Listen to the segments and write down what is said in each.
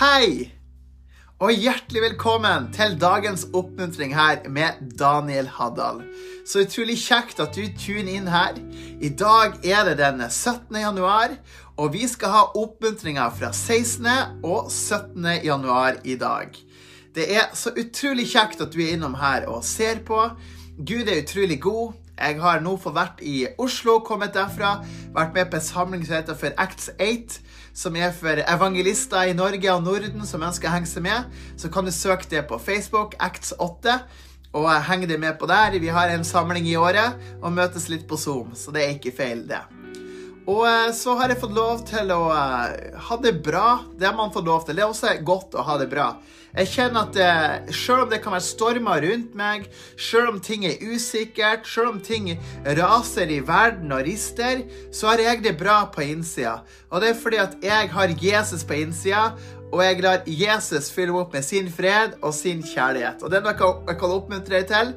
Hei! Og hjertelig velkommen til dagens oppmuntring her med Daniel Haddal. Så utrolig kjekt at du tuner inn her. I dag er det den 17. januar, og vi skal ha oppmuntringer fra 16. og 17. januar i dag. Det er så utrolig kjekt at du er innom her og ser på. Gud er utrolig god. Jeg har nå fått vært i Oslo, kommet derfra. Vært med på en samling som heter for Acts 8 som er for evangelister i Norge og Norden som ønsker å henge seg med, så kan du søke det på Facebook, Acts8, og henge deg med på der. Vi har en samling i året og møtes litt på Zoom, så det er ikke feil, det. Og eh, så har jeg fått lov til å eh, ha det bra. Det har man fått lov til. Det er også godt å ha det bra. Jeg kjenner at eh, selv om det kan være stormer rundt meg, selv om ting er usikkert, selv om ting raser i verden og rister, så har jeg det bra på innsida. Og det er fordi at jeg har Jesus på innsida, og jeg lar Jesus fylle opp med sin fred og sin kjærlighet. Og det er noe jeg kan oppmuntre deg til.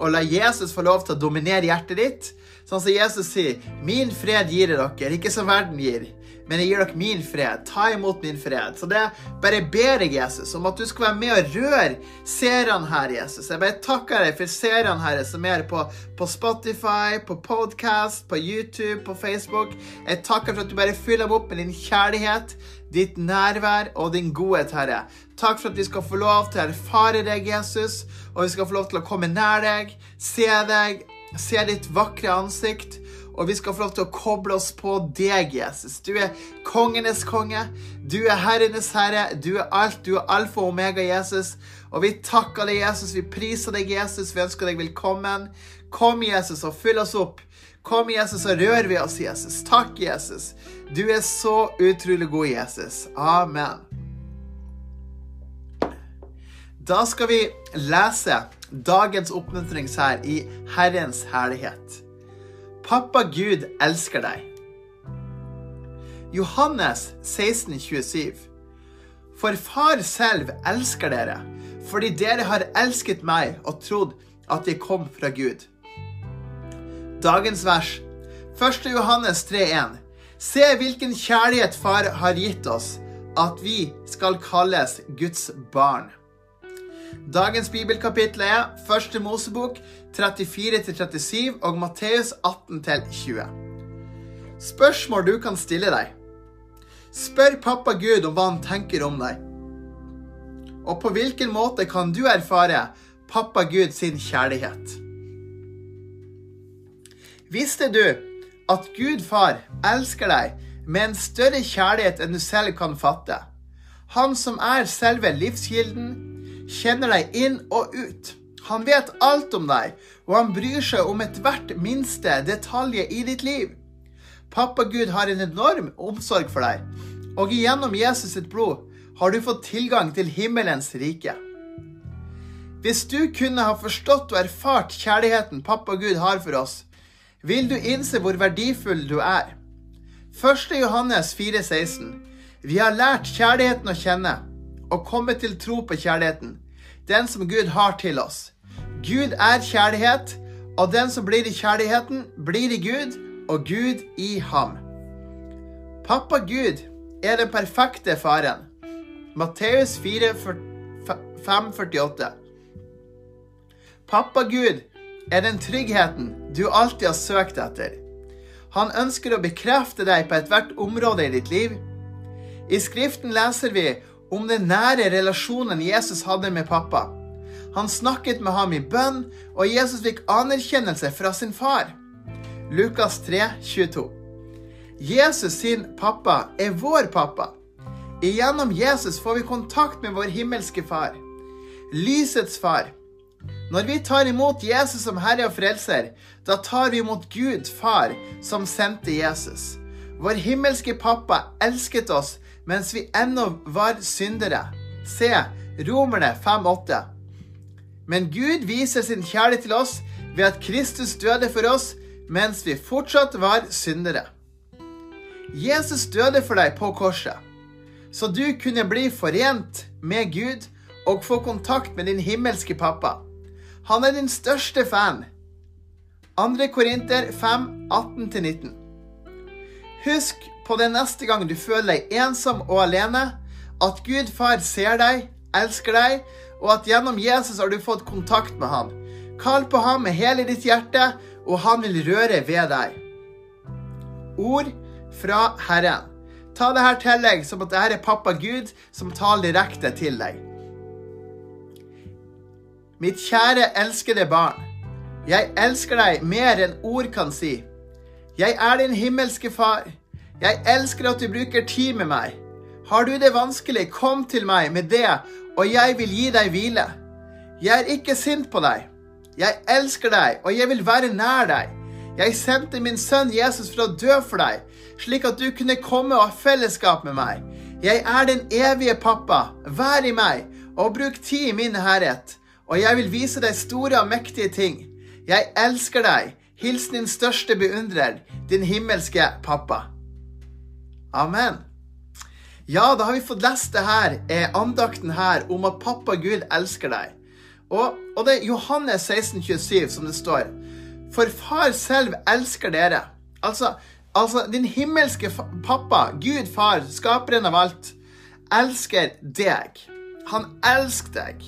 Å la Jesus få lov til å dominere hjertet ditt. Sånn som Jesus sier, 'Min fred gir jeg dere, ikke som verden gir'. Men jeg gir dere min fred. Ta imot min fred. Så det bare ber jeg Jesus om at du skal være med og røre seerne her, Jesus. Jeg bare takker deg for seerne her som er på, på Spotify, på podcast, på YouTube, på Facebook. Jeg takker for at du bare fyller dem opp med din kjærlighet, ditt nærvær og din godhet, Herre. Takk for at vi skal få lov til å erfare deg, Jesus, og vi skal få lov til å komme nær deg, se deg, se ditt vakre ansikt. Og vi skal få lov til å koble oss på deg, Jesus. Du er kongenes konge. Du er herrenes herre. Du er alt. Du er alfa og omega, Jesus. Og vi takker deg, Jesus. Vi priser deg, Jesus. Vi ønsker deg velkommen. Kom, Jesus, og fyll oss opp. Kom, Jesus, og rør ved oss, Jesus. Takk, Jesus. Du er så utrolig god, Jesus. Amen. Da skal vi lese dagens oppmuntrings her i Herrens herlighet. Pappa Gud elsker deg. Johannes 16, 27. For far selv elsker dere, fordi dere har elsket meg og trodd at jeg kom fra Gud. Dagens vers, 1. Johannes 3,1. Se hvilken kjærlighet far har gitt oss, at vi skal kalles Guds barn. Dagens bibelkapittel er 1. Mosebok 34-37 og Matteus 18-20. Spørsmål du kan stille deg. Spør pappa Gud om hva han tenker om deg. Og på hvilken måte kan du erfare pappa Gud sin kjærlighet? Visste du at Gud far elsker deg med en større kjærlighet enn du selv kan fatte? Han som er selve livskilden, kjenner deg inn og ut. Han vet alt om deg, og han bryr seg om ethvert minste detalj i ditt liv. Pappa Gud har en enorm omsorg for deg, og gjennom Jesus sitt blod har du fått tilgang til himmelens rike. Hvis du kunne ha forstått og erfart kjærligheten pappa Gud har for oss, vil du innse hvor verdifull du er. 1. Johannes 4,16. Vi har lært kjærligheten å kjenne og kommet til tro på kjærligheten, den som Gud har til oss. Gud er kjærlighet, og den som blir i kjærligheten, blir i Gud, og Gud i ham. Pappa Gud er den perfekte faren. Matteus 4, 5,48. Pappa Gud er den tryggheten du alltid har søkt etter. Han ønsker å bekrefte deg på ethvert område i ditt liv. I Skriften leser vi om den nære relasjonen Jesus hadde med pappa. Han snakket med ham i bønn, og Jesus fikk anerkjennelse fra sin far. Lukas 3, 22. Jesus sin pappa er vår pappa. Igjennom Jesus får vi kontakt med vår himmelske far. Lysets far. Når vi tar imot Jesus som Herre og Frelser, da tar vi imot Gud Far, som sendte Jesus. Vår himmelske pappa elsket oss mens vi ennå var syndere. Se Romerne 5,8. Men Gud viser sin kjærlighet til oss ved at Kristus døde for oss mens vi fortsatt var syndere. Jesus døde for deg på korset, så du kunne bli forent med Gud og få kontakt med din himmelske pappa. Han er din største fan. 2. Korinter 5, 18-19. Husk på det neste gang du føler deg ensom og alene, at Gud far ser deg, elsker deg, og at gjennom Jesus har du fått kontakt med han. Kall på ham med hele ditt hjerte, og han vil røre ved deg. Ord fra Herren. Ta det her til deg som at det her er pappa Gud som taler direkte til deg. Mitt kjære, elskede barn. Jeg elsker deg mer enn ord kan si. Jeg er din himmelske far. Jeg elsker at du bruker tid med meg. Har du det vanskelig, kom til meg med det, og jeg vil gi deg hvile. Jeg er ikke sint på deg. Jeg elsker deg, og jeg vil være nær deg. Jeg sendte min sønn Jesus for å dø for deg, slik at du kunne komme og ha fellesskap med meg. Jeg er den evige pappa. Vær i meg, og bruk tid i min herret. Og jeg vil vise deg store og mektige ting. Jeg elsker deg. Hils din største beundrer, din himmelske pappa. Amen. Ja, da har vi fått lest det her, eh, andakten her om at pappa Gud elsker deg. Og, og det er Johannes 16, 27 som det står. For far selv elsker dere. Altså, altså din himmelske pappa, Gud far, skaperen av alt, elsker deg. Han elsker deg.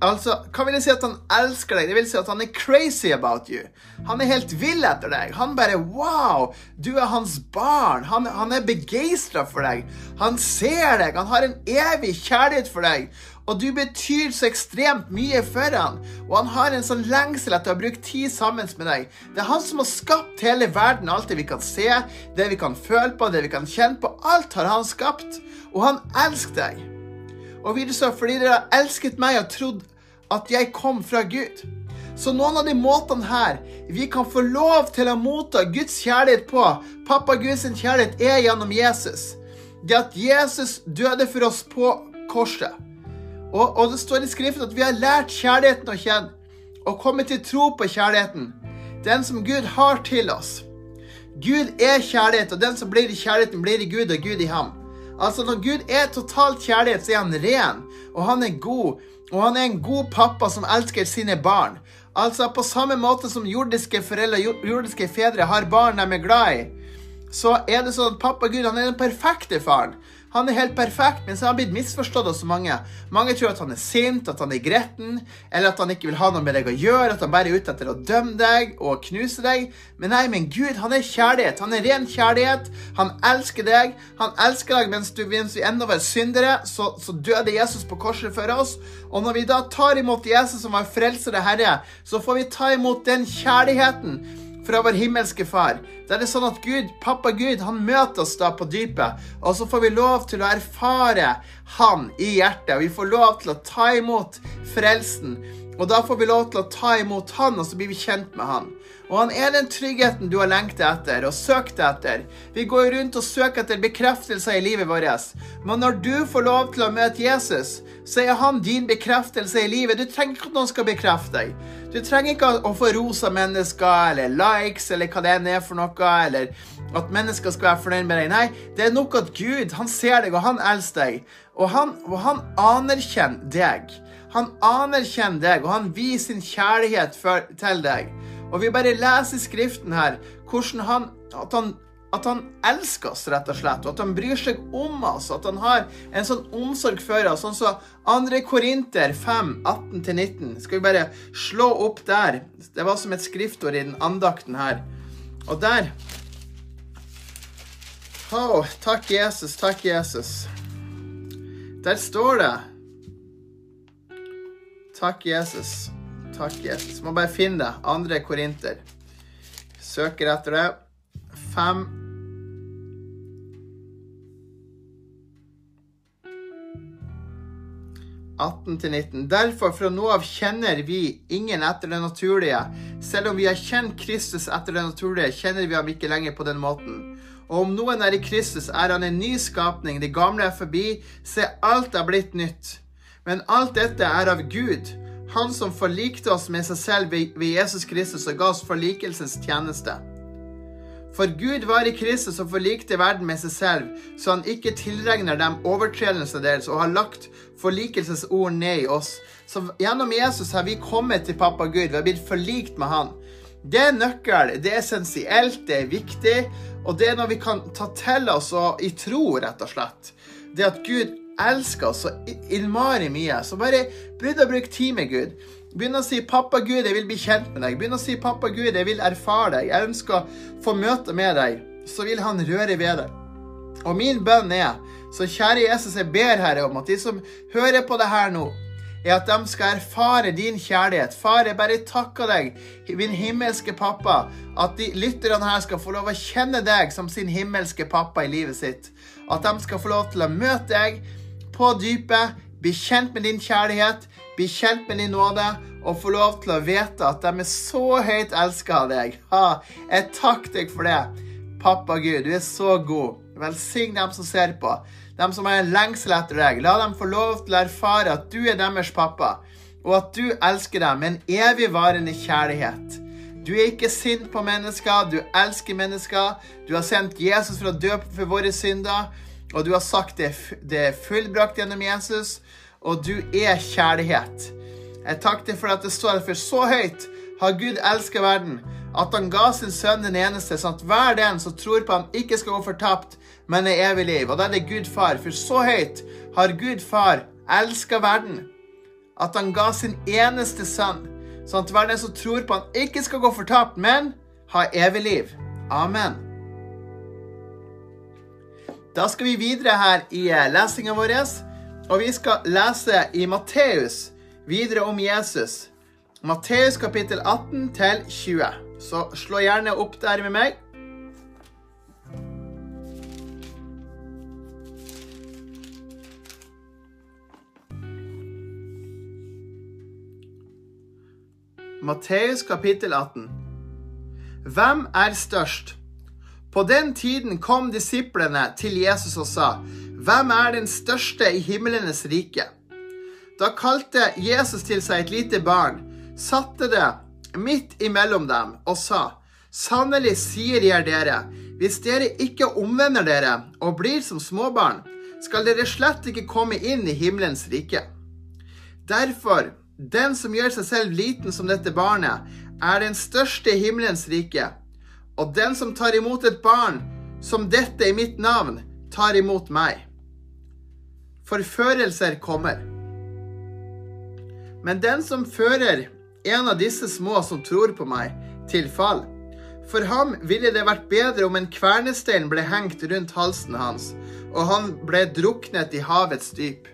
Altså, Hva vil det si at han elsker deg? Det vil si at han er crazy about you. Han er helt vill etter deg. Han bare Wow! Du er hans barn. Han, han er begeistra for deg. Han ser deg. Han har en evig kjærlighet for deg. Og du betyr så ekstremt mye for han. Og han har en sånn lengsel etter å bruke tid sammen med deg. Det er han som har skapt hele verden. Alt det vi kan se, det vi kan føle på, det vi kan kjenne på. Alt har han skapt. Og han elsker deg. Og videre så, fordi dere har elsket meg og trodd at jeg kom fra Gud. Så noen av de måtene her vi kan få lov til å motta Guds kjærlighet på, pappa Guds kjærlighet, er gjennom Jesus. Det at Jesus døde for oss på korset. Og, og, det står i Skriften at vi har lært kjærligheten å kjenne, og kommet til tro på kjærligheten. Den som Gud har til oss. Gud er kjærlighet, og den som blir i kjærligheten, blir i Gud, og Gud i ham. Altså Når Gud er totalt kjærlighet, så er han ren, og han er god. Og han er en god pappa som elsker sine barn. Altså På samme måte som jordiske foreldre jordiske fedre har barn de er glad i, så er det sånn at pappa Gud han er den perfekte faren. Han er helt perfekt, men så har han blitt misforstått av så mange. Mange tror at han er sint, at han er gretten, eller at han ikke vil ha noe med deg å gjøre, at han bare er ute etter å dømme deg og knuse deg. Men nei, men Gud, han er kjærlighet. Han er ren kjærlighet. Han elsker deg. Han elsker deg mens, du, mens vi ennå var syndere, så, så døde Jesus på korset for oss. Og når vi da tar imot Jesus som vår frelsede Herre, så får vi ta imot den kjærligheten fra vår himmelske Far. Da er det sånn at Gud, pappa Gud han møter oss da på dypet, og så får vi lov til å erfare Han i hjertet. Vi får lov til å ta imot frelsen. Og da får vi lov til å ta imot Han, og så blir vi kjent med Han. Og han er den tryggheten du har lengtet etter og søkt etter. Vi går rundt og søker etter bekreftelser i livet vårt. Men når du får lov til å møte Jesus, så er han din bekreftelse i livet. Du trenger ikke at noen skal bekrefte deg. Du trenger ikke å få rosa mennesker eller likes eller hva det er for noe, eller at mennesker skal være fornøyd med deg. Nei, det er nok at Gud han ser deg, og han elsker deg. Og han, og han anerkjenner deg. Han anerkjenner deg, og han viser sin kjærlighet for, til deg. Og vi bare leser Skriften her hvordan han, at han at han elsker oss, rett og slett, og at han bryr seg om oss, og at han har en sånn omsorg for oss. Sånn som så 2. Korinter 5, 18-19. Skal vi bare slå opp der? Det var som et skriftord i den andakten her. Og der oh, takk, Jesus. Takk, Jesus. Der står det Takk, Jesus. Takk, Jesus. Må bare finne det. Andre korinter. Søker etter det. Fem til 19. Derfor, fra nå av kjenner vi ingen etter det naturlige. Selv om vi har kjent Kristus etter det naturlige, kjenner vi ham ikke lenger på den måten. Og om noen er i Kristus, er han en ny skapning. Det gamle er forbi. Se, alt er blitt nytt. Men alt dette er av Gud han som forlikte oss med seg selv ved Jesus Kristus og ga oss forlikelsens tjeneste. For Gud var i Kristus og forlikte verden med seg selv, så han ikke tilregner dem overtredelsene deres og har lagt forlikelsens ord ned i oss. Så gjennom Jesus har vi kommet til pappa Gud, vi har blitt forlikt med han. Det er nøkkel, det er essensielt, det er viktig, og det er noe vi kan ta til oss og i tro, rett og slett. Det at Gud elsker så innmari mye. Så bare begynn å bruke tid med Gud. Begynn å si 'Pappa Gud, jeg vil bli kjent med deg'. Begynn å si 'Pappa Gud, jeg vil erfare deg'. Jeg ønsker å få møte med deg. Så vil han røre ved deg. Og min bønn er, så kjære Jesus, jeg ber Herre om at de som hører på det her nå, er at de skal erfare din kjærlighet. Far, jeg bare takker deg, min himmelske pappa, at de lytterne her skal få lov å kjenne deg som sin himmelske pappa i livet sitt. At de skal få lov til å møte deg på dypet, bli kjent med din kjærlighet, bli kjent med din nåde, og få lov til å vite at de er så høyt elska av deg. Ha, jeg takker deg for det. Pappa Gud, du er så god. Velsign dem som ser på de som har en lengsel etter deg. La dem få lov til å erfare at du er deres pappa, og at du elsker dem med en evigvarende kjærlighet. Du er ikke sint på mennesker, du elsker mennesker. Du har sendt Jesus for å dø for våre synder, og du har sagt det, det er fullbrakt gjennom Jesus, og du er kjærlighet. Jeg takker for at det står for så høyt har Gud elsket verden, at han ga sin sønn den eneste, sånn at hver den som tror på ham, ikke skal gå fortapt, men er evig liv. Og da er det Gud far, for så høyt har Gud far elska verden, at han ga sin eneste sønn, sånn at hver den som tror på han ikke skal gå fortapt, men ha evig liv. Amen. Da skal vi videre her i eh, lesinga vår, og vi skal lese i Matteus videre om Jesus. Matteus kapittel 18 til 20. Så slå gjerne opp der med meg. Matteus kapittel 18. Hvem er størst? På den tiden kom disiplene til Jesus og sa, Hvem er den største i himlenes rike? Da kalte Jesus til seg et lite barn, satte det midt imellom dem og sa, Sannelig sier jeg dere, hvis dere ikke omvender dere og blir som småbarn, skal dere slett ikke komme inn i himmelens rike. Derfor den som gjør seg selv liten som dette barnet, er den største i himmelens rike. Og den som tar imot et barn som dette i mitt navn, tar imot meg. Forførelser kommer. Men den som fører en av disse små som tror på meg, til fall, for ham ville det vært bedre om en kvernestein ble hengt rundt halsen hans, og han ble druknet i havets dyp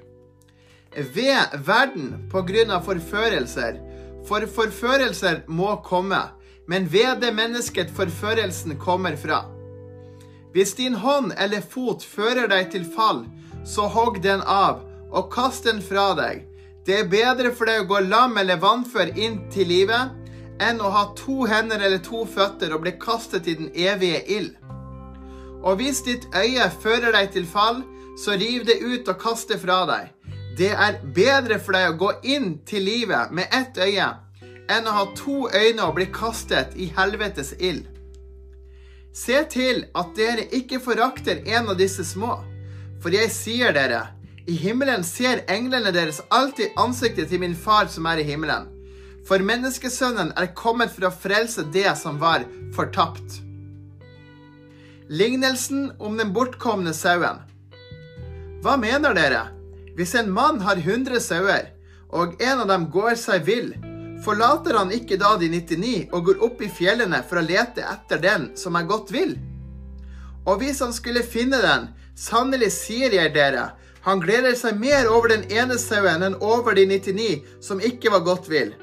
ved verden på grunn av forførelser. For forførelser må komme, men ved det mennesket forførelsen kommer fra. Hvis din hånd eller fot fører deg til fall, så hogg den av og kast den fra deg. Det er bedre for deg å gå lam eller vannfør inn til livet enn å ha to hender eller to føtter og bli kastet i den evige ild. Og hvis ditt øye fører deg til fall, så riv det ut og kast det fra deg. Det er bedre for deg å gå inn til livet med ett øye enn å ha to øyne og bli kastet i helvetes ild. Se til at dere ikke forakter en av disse små, for jeg sier dere, i himmelen ser englene deres alltid ansiktet til min far som er i himmelen. For menneskesønnen er kommet for å frelse det som var fortapt. Lignelsen om den bortkomne sauen. Hva mener dere? Hvis en mann har 100 sauer, og en av dem går seg vill, forlater han ikke da de 99 og går opp i fjellene for å lete etter den som er godt vill? Og hvis han skulle finne den, sannelig sier jeg dere, han gleder seg mer over den ene sauen enn over de 99 som ikke var godt vill.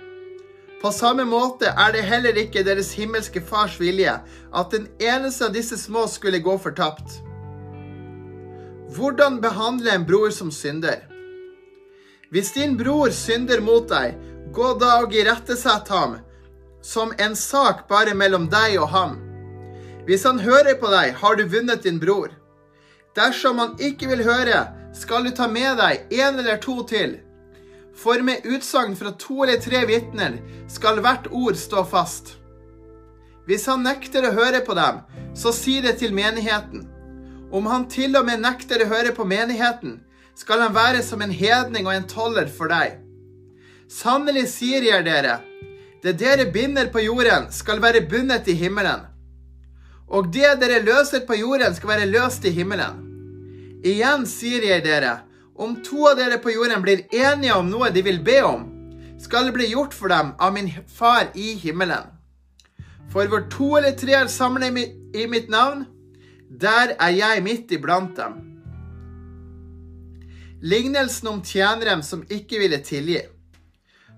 På samme måte er det heller ikke deres himmelske Fars vilje at den eneste av disse små skulle gå fortapt. Hvordan behandle en bror som synder? Hvis din bror synder mot deg, gå da og irettesett ham, som en sak bare mellom deg og ham. Hvis han hører på deg, har du vunnet din bror. Dersom han ikke vil høre, skal du ta med deg en eller to til. For med utsagn fra to eller tre vitner skal hvert ord stå fast. Hvis han nekter å høre på dem, så si det til menigheten. Om han til og med nekter å høre på menigheten, skal han være som en hedning og en toller for deg. Sannelig sier jeg dere, det dere binder på jorden, skal være bundet i himmelen. Og det dere løser på jorden, skal være løst i himmelen. Igjen sier jeg dere, Om to av dere på jorden blir enige om noe de vil be om, skal det bli gjort for dem av min far i himmelen. For hvor to eller tre er samlet i mitt navn, der er jeg midt iblant dem. Lignelsen om tjeneren som ikke ville tilgi.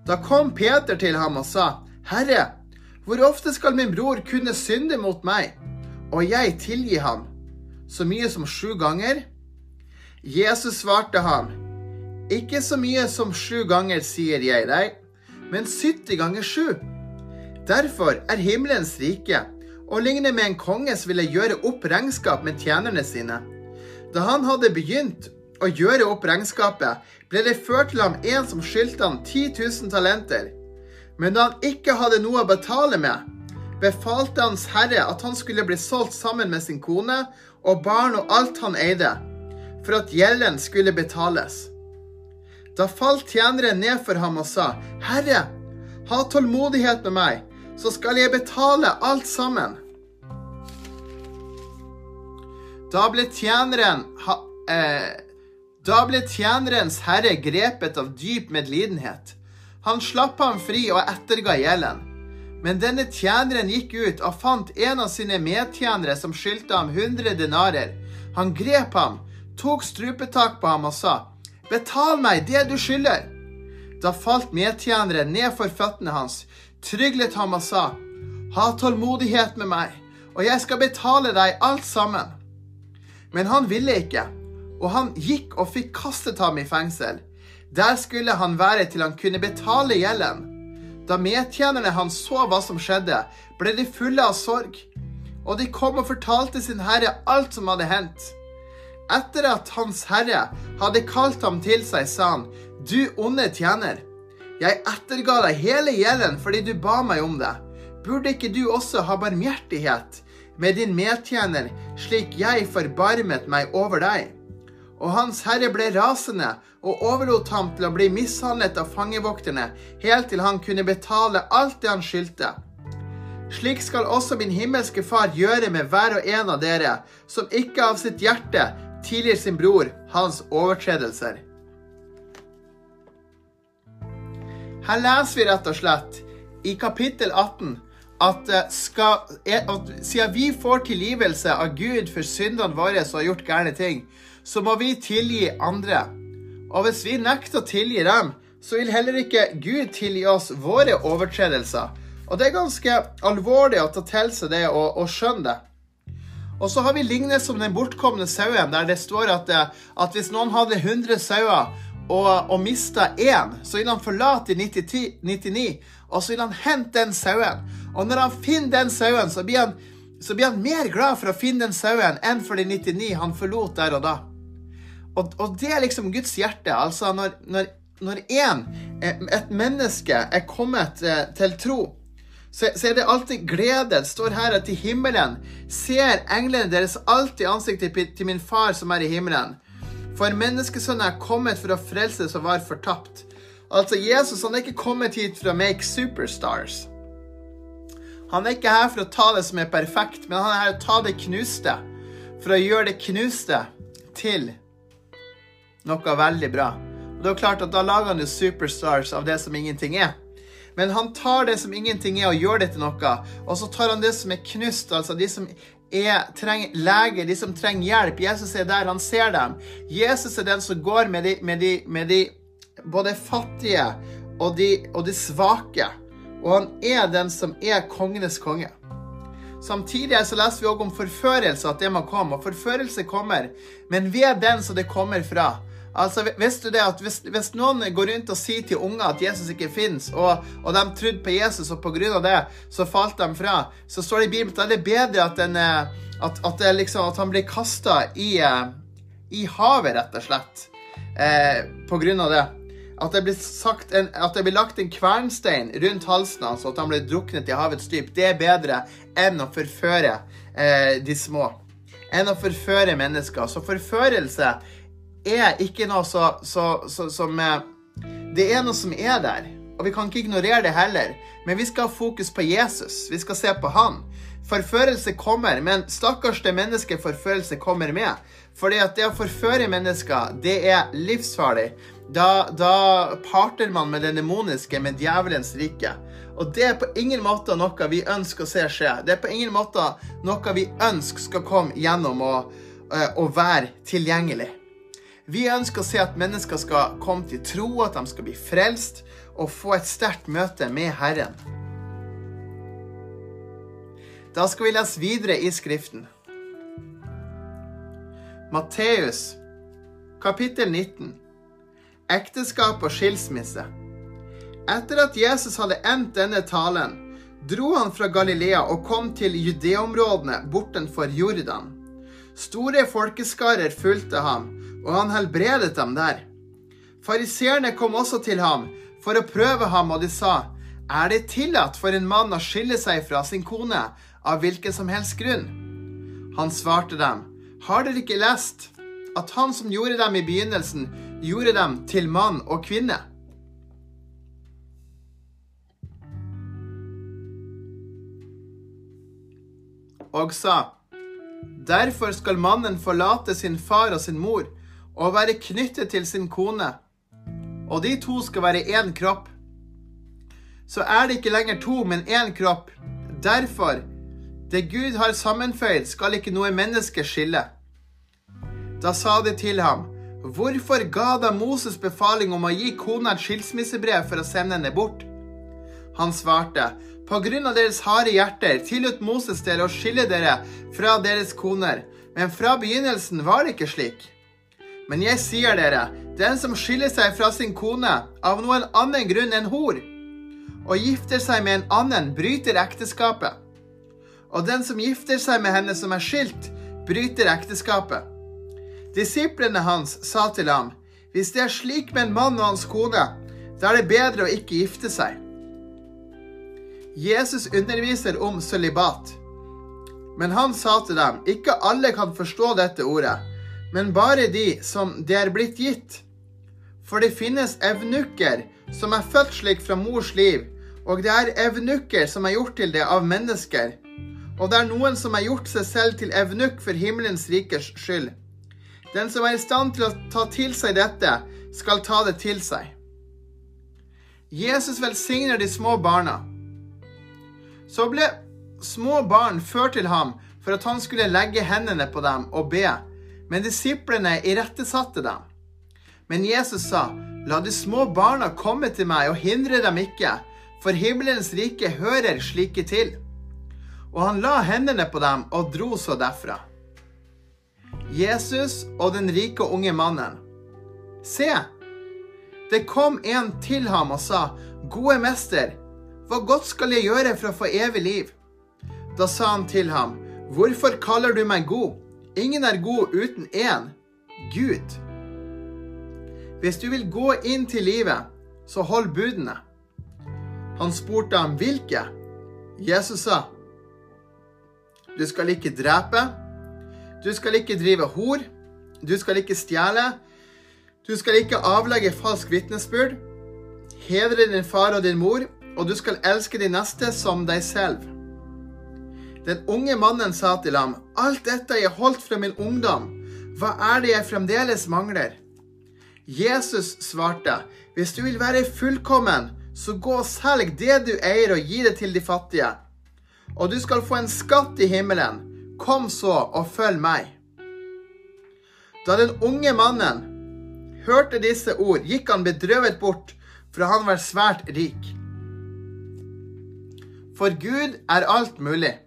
Da kom Peter til ham og sa, Herre, hvor ofte skal min bror kunne synde mot meg, og jeg tilgi ham? Så mye som sju ganger? Jesus svarte ham, Ikke så mye som sju ganger, sier jeg deg, men 70 ganger sju. Derfor er himmelens rike og ligner med en konge som ville gjøre opp regnskap med tjenerne sine. Da han hadde begynt å gjøre opp regnskapet, ble det ført til ham en som skyldte han 10 000 talenter. Men da han ikke hadde noe å betale med, befalte Hans Herre at han skulle bli solgt sammen med sin kone og barn og alt han eide for at gjelden skulle betales. Da falt tjeneren ned for ham og sa, Herre, ha tålmodighet med meg, så skal jeg betale alt sammen. Da ble tjeneren ha, eh, Da ble tjenerens herre grepet av dyp medlidenhet. Han slapp ham fri og etterga gjelden. Men denne tjeneren gikk ut og fant en av sine medtjenere som skyldte ham 100 denarer. Han grep ham tok strupetak på ham og sa, Betal meg det du skylder. Da falt medtjeneren ned for føttene hans, tryglet ham og sa, Ha tålmodighet med meg, og jeg skal betale deg alt sammen. Men han ville ikke, og han gikk og fikk kastet ham i fengsel. Der skulle han være til han kunne betale gjelden. Da medtjenerne hans så hva som skjedde, ble de fulle av sorg, og de kom og fortalte sin herre alt som hadde hendt. Etter at Hans Herre hadde kalt ham til seg, sa han, Du onde tjener, jeg etterga deg hele gjelden fordi du ba meg om det. Burde ikke du også ha barmhjertighet med din medtjener, slik jeg forbarmet meg over deg? Og Hans Herre ble rasende og overlot ham til å bli mishandlet av fangevokterne, helt til han kunne betale alt det han skyldte. Slik skal også min himmelske Far gjøre med hver og en av dere, som ikke av sitt hjerte tilgir sin bror hans overtredelser. Her leser vi rett og slett i kapittel 18 at, eh, skal, at siden vi får tilgivelse av Gud for syndene våre som har gjort gærne ting, så må vi tilgi andre. Og hvis vi nekter å tilgi dem, så vil heller ikke Gud tilgi oss våre overtredelser. Og det er ganske alvorlig å ta til seg det og, og skjønne det. Og så har vi lignet som den bortkomne sauen, der det står at, at hvis noen hadde 100 sauer og, og mista én, så vil han forlate 90, 99, og så vil han hente den sauen. Og når han finner den sauen, så blir han, så blir han mer glad for å finne den sauen enn for de 99 han forlot der og da. Og, og det er liksom Guds hjerte. Altså, når, når, når en, eh, et menneske, er kommet eh, til tro så, så, er det alltid glede. Det står her at i himmelen ser englene deres alltid ansiktet til min far som er i himmelen. For menneskesønnen er kommet for å frelse som var fortapt. Altså, Jesus han er ikke kommet hit for å make superstars. Han er ikke her for å ta det som er perfekt, men han er her for å ta det knuste. For å gjøre det knuste til noe veldig bra. Og det er klart at Da lager han jo superstars av det som ingenting er. Men han tar det som ingenting er, og gjør det til noe. Og så tar han det som er knust, altså de som er, trenger lege, de som trenger hjelp. Jesus er der, han ser dem. Jesus er den som går med de, med de, med de både fattige og de, og de svake. Og han er den som er kongenes konge. Samtidig så leser vi også om forførelse, at det må komme. Og forførelse kommer, men ved den som det kommer fra. Altså, visste du det at hvis, hvis, noen går rundt og sier til unger at Jesus ikke fins, og, og, de trodde på Jesus, og pga. det så falt de fra, så står det i Bibelen at det er bedre at, den, eh, at, at, liksom, at han blir kasta i, eh, i, havet, rett og slett, eh, pga. det. At det, en, at det blir lagt en kvernstein rundt halsen hans, og at han blir druknet i havets dyp, det er bedre enn å forføre eh, de små. Enn å forføre mennesker. Så forførelse er ikke noe så, så, så, som eh, Det er noe som er der. Og vi kan ikke ignorere det heller. Men vi skal ha fokus på Jesus. Vi skal se på han. Forførelse kommer, men stakkars det mennesket forførelse kommer med. Fordi at det å forføre mennesker, det er livsfarlig. Da, da parter man med det demoniske, med djevelens rike. Og det er på ingen måte noe vi ønsker å se skje. Det er på ingen måte noe vi ønsker skal komme gjennom å, eh, å være tilgjengelig. Vi ønsker å se at mennesker skal komme til tro, at de skal bli frelst og få et sterkt møte med Herren. Da skal vi lese videre i Skriften. Matteus, kapittel 19. Ekteskap og skilsmisse. Etter at Jesus hadde endt denne talen, dro han fra Galilea og kom til judeområdene bortenfor Jordan. Store folkeskarer fulgte ham, og han helbredet dem der. Fariseerne kom også til ham for å prøve ham, og de sa, Er det tillatt for en mann å skille seg fra sin kone av hvilken som helst grunn? Han svarte dem, Har dere ikke lest at han som gjorde dem i begynnelsen, gjorde dem til mann og kvinne? Og sa, Derfor skal mannen forlate sin far og sin mor og være knyttet til sin kone, og de to skal være én kropp. Så er det ikke lenger to, men én kropp. Derfor, det Gud har sammenføyd, skal ikke noe menneske skille. Da sa de til ham, Hvorfor ga da Moses befaling om å gi kona et skilsmissebrev for å sende henne bort? Han svarte, På grunn av deres harde hjerter tillot Moses dere å skille dere fra deres koner, men fra begynnelsen var det ikke slik. Men jeg sier dere, den som skiller seg fra sin kone av noen annen grunn enn hor, og gifter seg med en annen, bryter ekteskapet. Og den som gifter seg med henne som er skilt, bryter ekteskapet. Disiplene hans sa til ham, hvis det er slik med en mann og hans kone, da er det bedre å ikke gifte seg. Jesus underviser om sølibat. Men han sa til dem, ikke alle kan forstå dette ordet, men bare de som det er blitt gitt. For det finnes evnukker som er født slik fra mors liv, og det er evnukker som er gjort til det av mennesker. Og det er noen som har gjort seg selv til evnukk for himmelens rikers skyld. Den som er i stand til å ta til seg dette, skal ta det til seg. Jesus velsigner de små barna. Så ble små barn ført til ham for at han skulle legge hendene på dem og be, men disiplene irettesatte dem. Men Jesus sa, La de små barna komme til meg, og hindre dem ikke, for himmelens rike hører slike til. Og han la hendene på dem og dro så derfra. Jesus og den rike unge mannen. Se, det kom en til ham og sa, Gode mester, hva godt skal jeg gjøre for å få evig liv? Da sa han til ham, Hvorfor kaller du meg god? Ingen er god uten én, Gud. Hvis du vil gå inn til livet, så hold budene. Han spurte ham hvilke. Jesus sa, Du skal ikke drepe. Du skal ikke drive hor. Du skal ikke stjele. Du skal ikke avlegge falsk vitnesbyrd. Hedre din far og din mor, og du skal elske de neste som deg selv. Den unge mannen sa til ham, Alt dette jeg holdt fra min ungdom. Hva er det jeg fremdeles mangler? Jesus svarte, Hvis du vil være fullkommen, så gå og selg det du eier, og gi det til de fattige. Og du skal få en skatt i himmelen. Kom så og følg meg. Da den unge mannen hørte disse ord, gikk han bedrøvet bort, for han var svært rik. For Gud er alt mulig.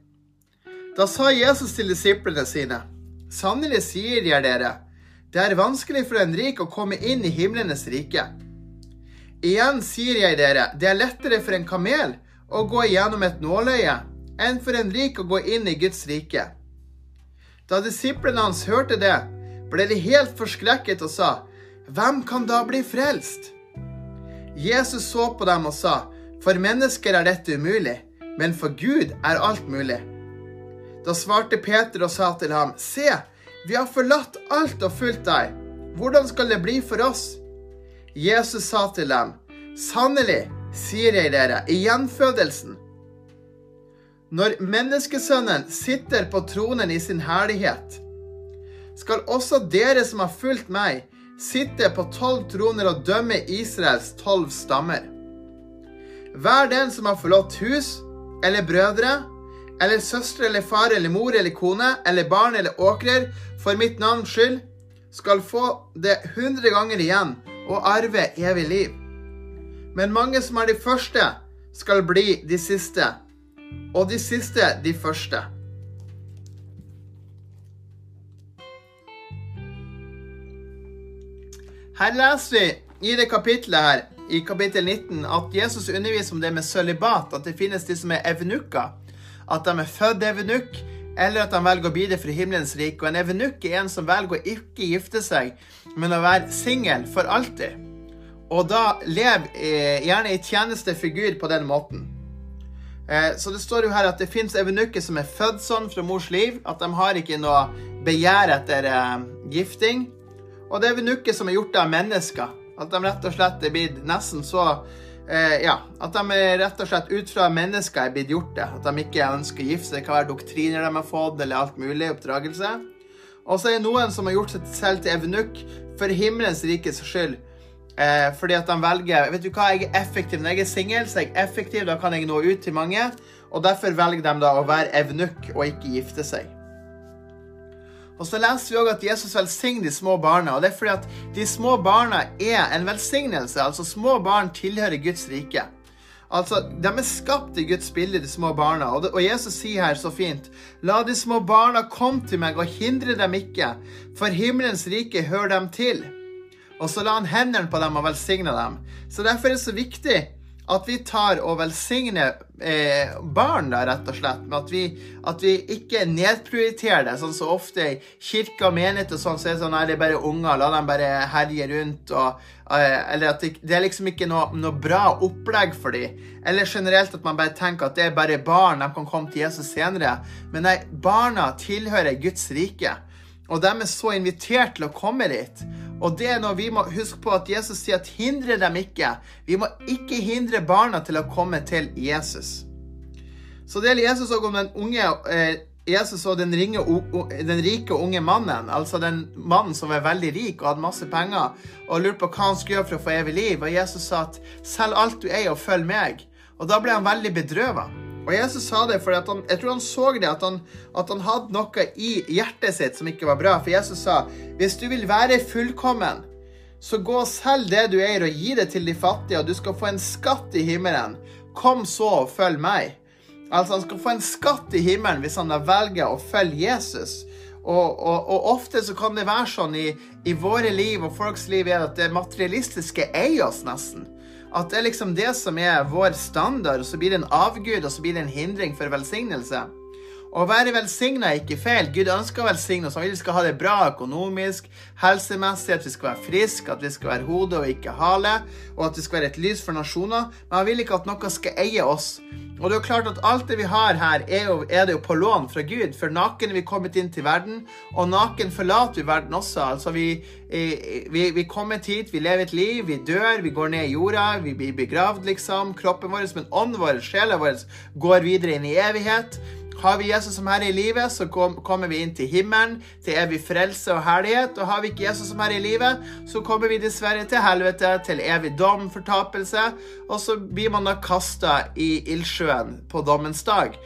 Da sa Jesus til disiplene sine, Sannelig sier jeg dere, det er vanskelig for en rik å komme inn i himlenes rike. Igjen sier jeg dere, det er lettere for en kamel å gå gjennom et nåløye enn for en rik å gå inn i Guds rike. Da disiplene hans hørte det, ble de helt forskrekket og sa, Hvem kan da bli frelst? Jesus så på dem og sa, For mennesker er dette umulig, men for Gud er alt mulig. Da svarte Peter og sa til ham, Se, vi har forlatt alt og fulgt deg. Hvordan skal det bli for oss? Jesus sa til dem, Sannelig, sier jeg dere, i gjenfødelsen Når menneskesønnen sitter på tronen i sin herlighet, skal også dere som har fulgt meg, sitte på tolv troner og dømme Israels tolv stammer. Hver den som har forlatt hus eller brødre eller søstre eller far eller mor eller kone eller barn eller åkrer for mitt navns skyld, skal få det hundre ganger igjen og arve evig liv. Men mange som er de første, skal bli de siste, og de siste de første. Her leser vi i det kapitlet her, i kapittel 19, at Jesus underviser om det med sølibat, at det finnes de som er evenukker. At de er født evenukk, eller at de velger å bli det for himmelens rike. Og en evenukk er en som velger å ikke gifte seg, men å være singel for alltid. Og da lev eh, gjerne i tjenestefigur på den måten. Eh, så det står jo her at det fins evenukker som er født sånn fra mors liv, at de har ikke noe begjær etter eh, gifting. Og det er evenukker som er gjort av mennesker. At de rett og slett er blitt nesten så eh, Ja, at de rett og slett ut fra mennesker er blitt gjort det. At de ikke ønsker å gifte seg. Det kan være doktriner de har fått, eller alt mulig. Oppdragelse. Og så er det noen som har gjort seg selv til evenukk for himmelens rikes skyld. Eh, fordi at de velger Vet du hva, jeg er effektiv. Når jeg er singel, så er jeg effektiv. Da kan jeg nå ut til mange. Og derfor velger de da å være evenukk og ikke gifte seg. Og så leser vi òg at Jesus velsigner de små barna. og Det er fordi at de små barna er en velsignelse. Altså, små barn tilhører Guds rike. Altså, De er skapt i Guds bilde, de små barna. Og, det, og, Jesus sier her så fint La de små barna komme til meg, og hindre dem ikke, for himmelens rike hører dem til. Og så la han hendene på dem og velsigne dem. Så derfor er det så viktig at vi tar og velsigner eh, barn, da, rett og slett. Med at vi, at vi ikke nedprioriterer det, sånn så ofte i kirke og menighet og sånn, så er det sånn at det er bare unger, la dem bare herje rundt. Og, eh, eller at det, det, er liksom ikke noe, noe bra opplegg for dem. Eller generelt at man bare tenker at det er bare barn, de kan komme til Jesus senere. Men nei, barna tilhører Guds rike. Og de er så invitert til å komme dit. Og det er når vi må huske på at Jesus sier at hindre dem ikke. Vi må ikke hindre barna til å komme til Jesus. Så det gjelder Jesus òg om den unge eh, Jesus og den, ringe, den, rike unge mannen, altså den mannen som var veldig rik og hadde masse penger, og lurte på hva han skulle gjøre for å få evig liv. Og Jesus sa at 'selg alt du eier, og følg meg'. Og da ble han veldig bedrøvet. Og Jesus sa det fordi han, jeg tror han så det, at han, at han hadde noe i hjertet sitt som ikke var bra. For Jesus sa hvis du vil være fullkommen, så gå og selg det du eier, og gi det til de fattige, og du skal få en skatt i himmelen. Kom så og følg meg. Altså, han skal få en skatt i himmelen hvis han velger å følge Jesus. Og, og, og, ofte så kan det være sånn i, i våre liv og folks liv er at det materialistiske eier oss nesten. At det er liksom det som er vår standard, og så blir det en avgud, og så blir det en hindring for velsignelse. Å være velsigna er ikke feil. Gud ønsker å velsigne oss. Han vil vi skal ha det bra økonomisk, helsemessig, at vi skal være friske, at vi skal være hode og ikke hale, og at vi skal være et lys for nasjoner. Men han vil ikke at noe skal eie oss. Og det er jo klart at alt det vi har her, er, jo, er det jo på lån fra Gud. For naken er vi kommet inn til verden, og naken forlater vi verden også. Altså vi, vi, vi kommer hit, vi lever et liv, vi dør, vi går ned i jorda, vi blir begravd, liksom. Kroppen vår, men ånden vår, sjela vår, går videre inn i evighet. Har vi Jesus som Herre i livet, så kommer vi inn til himmelen, til evig frelse og herlighet. Og har vi ikke Jesus som Herre i livet, så kommer vi dessverre til helvete, til evig dom, fortapelse. Og så blir man da kasta i ildsjøen på dommens dag.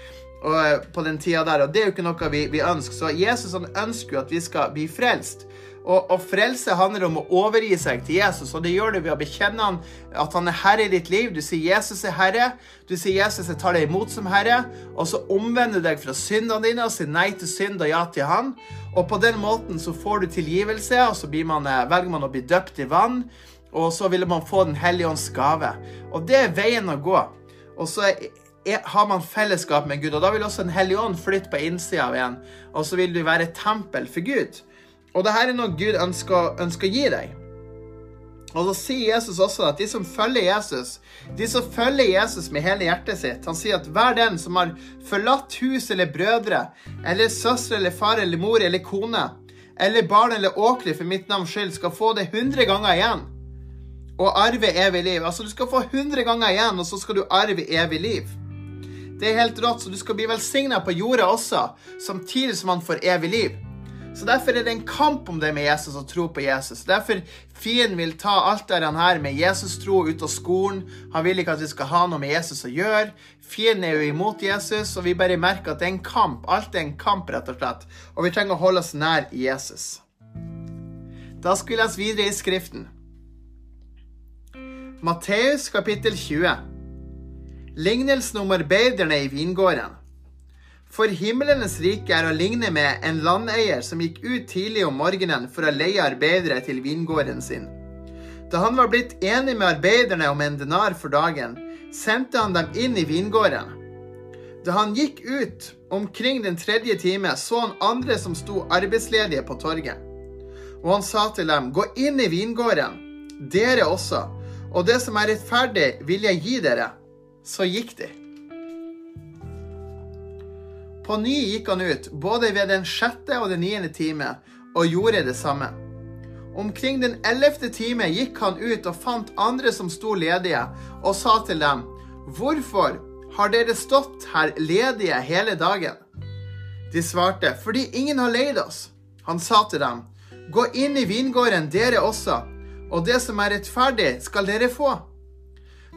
Og eh, på den tida der, og Det er jo ikke noe vi, vi ønsker. Så Jesus han ønsker jo at vi skal bli frelst. Og, og, frelse handler om å overgi seg til Jesus, og det gjør du ved å bekjenne han, at han er herre i ditt liv. Du sier 'Jesus er herre', du sier 'Jesus, jeg tar deg imot som herre', og så omvender du deg fra syndene dine og sier nei til synd og ja til han. Og på den måten så får du tilgivelse, og så man, eh, velger man å bli døpt i vann, og så vil man få Den hellige ånds gave. Og det er veien å gå. Og så er, har man fellesskap med Gud, og da vil også Den hellige ånd flytte på innsida av en, og så vil du være et tempel for Gud. Og dette er noe Gud ønsker, ønsker å gi deg. Og så sier Jesus også at de som følger Jesus, de som følger Jesus med hele hjertet sitt Han sier at hver den som har forlatt hus eller brødre, eller søstre eller far eller mor eller kone, eller barn eller åkre for mitt navns skyld, skal få det hundre ganger igjen. Og arve evig liv. Altså, du skal få hundre ganger igjen, og så skal du arve evig liv. Det er helt rått, så du skal bli velsigna på jorda også, samtidig som han får evig liv. Så Derfor er det en kamp om det med Jesus og tro på Jesus. Derfor fienden vil ta alt det her med Jesus-tro ut av skolen. Han vil ikke at vi skal ha noe med Jesus å gjøre. Fienden er jo imot Jesus, og vi bare merker at det er en kamp. Alt er en kamp, rett og slett. Og vi trenger å holde oss nær Jesus. Da skal vi lese videre i Skriften. Matteus kapittel 20. Lignelsen om arbeiderne i vingården. For himlenes rike er å ligne med en landeier som gikk ut tidlig om morgenen for å leie arbeidere til vingården sin. Da han var blitt enig med arbeiderne om en denar for dagen, sendte han dem inn i vingården. Da han gikk ut omkring den tredje time, så han andre som sto arbeidsledige på torget. Og han sa til dem, gå inn i vingården, dere også, og det som er rettferdig, vil jeg gi dere. Så gikk de. På ny gikk han ut, både ved den sjette og den niende time, og gjorde det samme. Omkring den ellevte time gikk han ut og fant andre som sto ledige, og sa til dem, Hvorfor har dere stått her ledige hele dagen? De svarte, Fordi ingen har leid oss. Han sa til dem, Gå inn i vingården, dere også, og det som er rettferdig, skal dere få.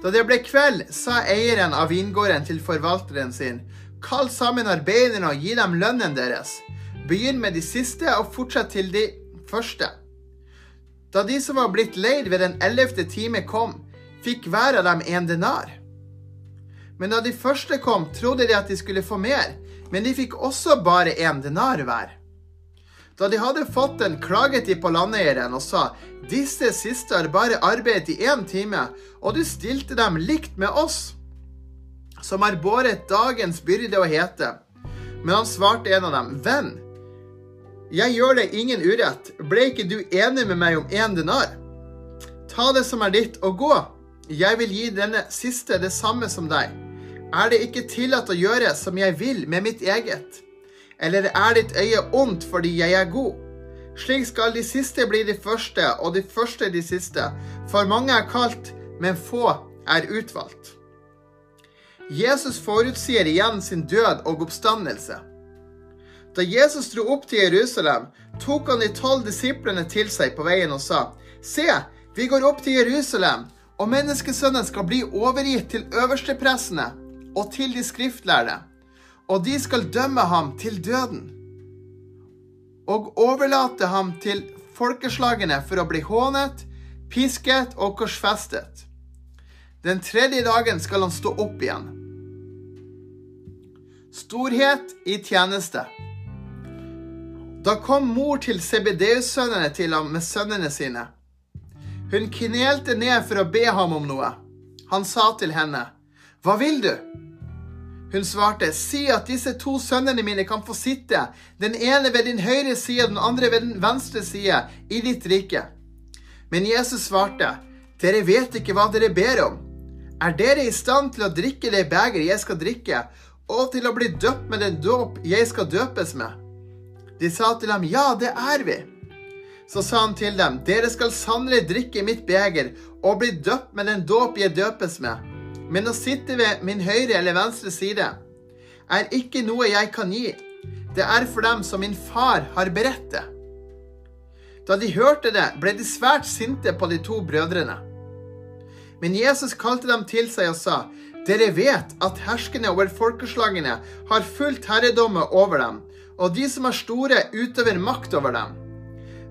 Da det ble kveld, sa eieren av vingården til forvalteren sin, Kall sammen arbeiderne og gi dem lønnen deres. Begynn med de siste og fortsett til de første. Da de som var blitt leid ved den ellevte time kom, fikk hver av dem en denar. Men da de første kom, trodde de at de skulle få mer, men de fikk også bare en denar hver. Da de hadde fått den, klaget de på landeieren og sa, disse siste har bare arbeidet i én time, og du stilte dem likt med oss som har båret dagens byrde og hete. Men han svarte en av dem, Venn, jeg gjør deg ingen urett. Ble ikke du enig med meg om én denar? Ta det som er ditt, og gå. Jeg vil gi denne siste det samme som deg. Er det ikke tillatt å gjøre som jeg vil med mitt eget? Eller er ditt øye ondt fordi jeg er god? Slik skal de siste bli de første, og de første de siste. For mange er kalt, men få er utvalgt. Jesus forutsier igjen sin død og oppstandelse. Da Jesus dro opp til Jerusalem, tok han de tolv disiplene til seg på veien og sa, Se, vi går opp til Jerusalem, og menneskesønnen skal bli overgitt til øverstepressene og til de skriftlærde, og de skal dømme ham til døden og overlate ham til folkeslagene for å bli hånet, pisket og korsfestet. Den tredje dagen skal han stå opp igjen. Storhet i tjeneste. Da kom mor til Sebedeus sønnene til ham med sønnene sine. Hun knelte ned for å be ham om noe. Han sa til henne, Hva vil du? Hun svarte, Si at disse to sønnene mine kan få sitte, den ene ved din høyre side og den andre ved den venstre side, i ditt rike. Men Jesus svarte, Dere vet ikke hva dere ber om. Er dere i stand til å drikke det begeret jeg skal drikke, og til å bli døpt med den dåp jeg skal døpes med? De sa til ham, ja, det er vi. Så sa han til dem, dere skal sannelig drikke mitt beger og bli døpt med den dåp jeg døpes med. Men å sitte ved min høyre eller venstre side er ikke noe jeg kan gi. Det er for dem som min far har beredt det. Da de hørte det, ble de svært sinte på de to brødrene. Men Jesus kalte dem til seg og sa, dere vet at herskerne over folkeslagene har fullt herredomme over dem, og de som er store, utøver makt over dem.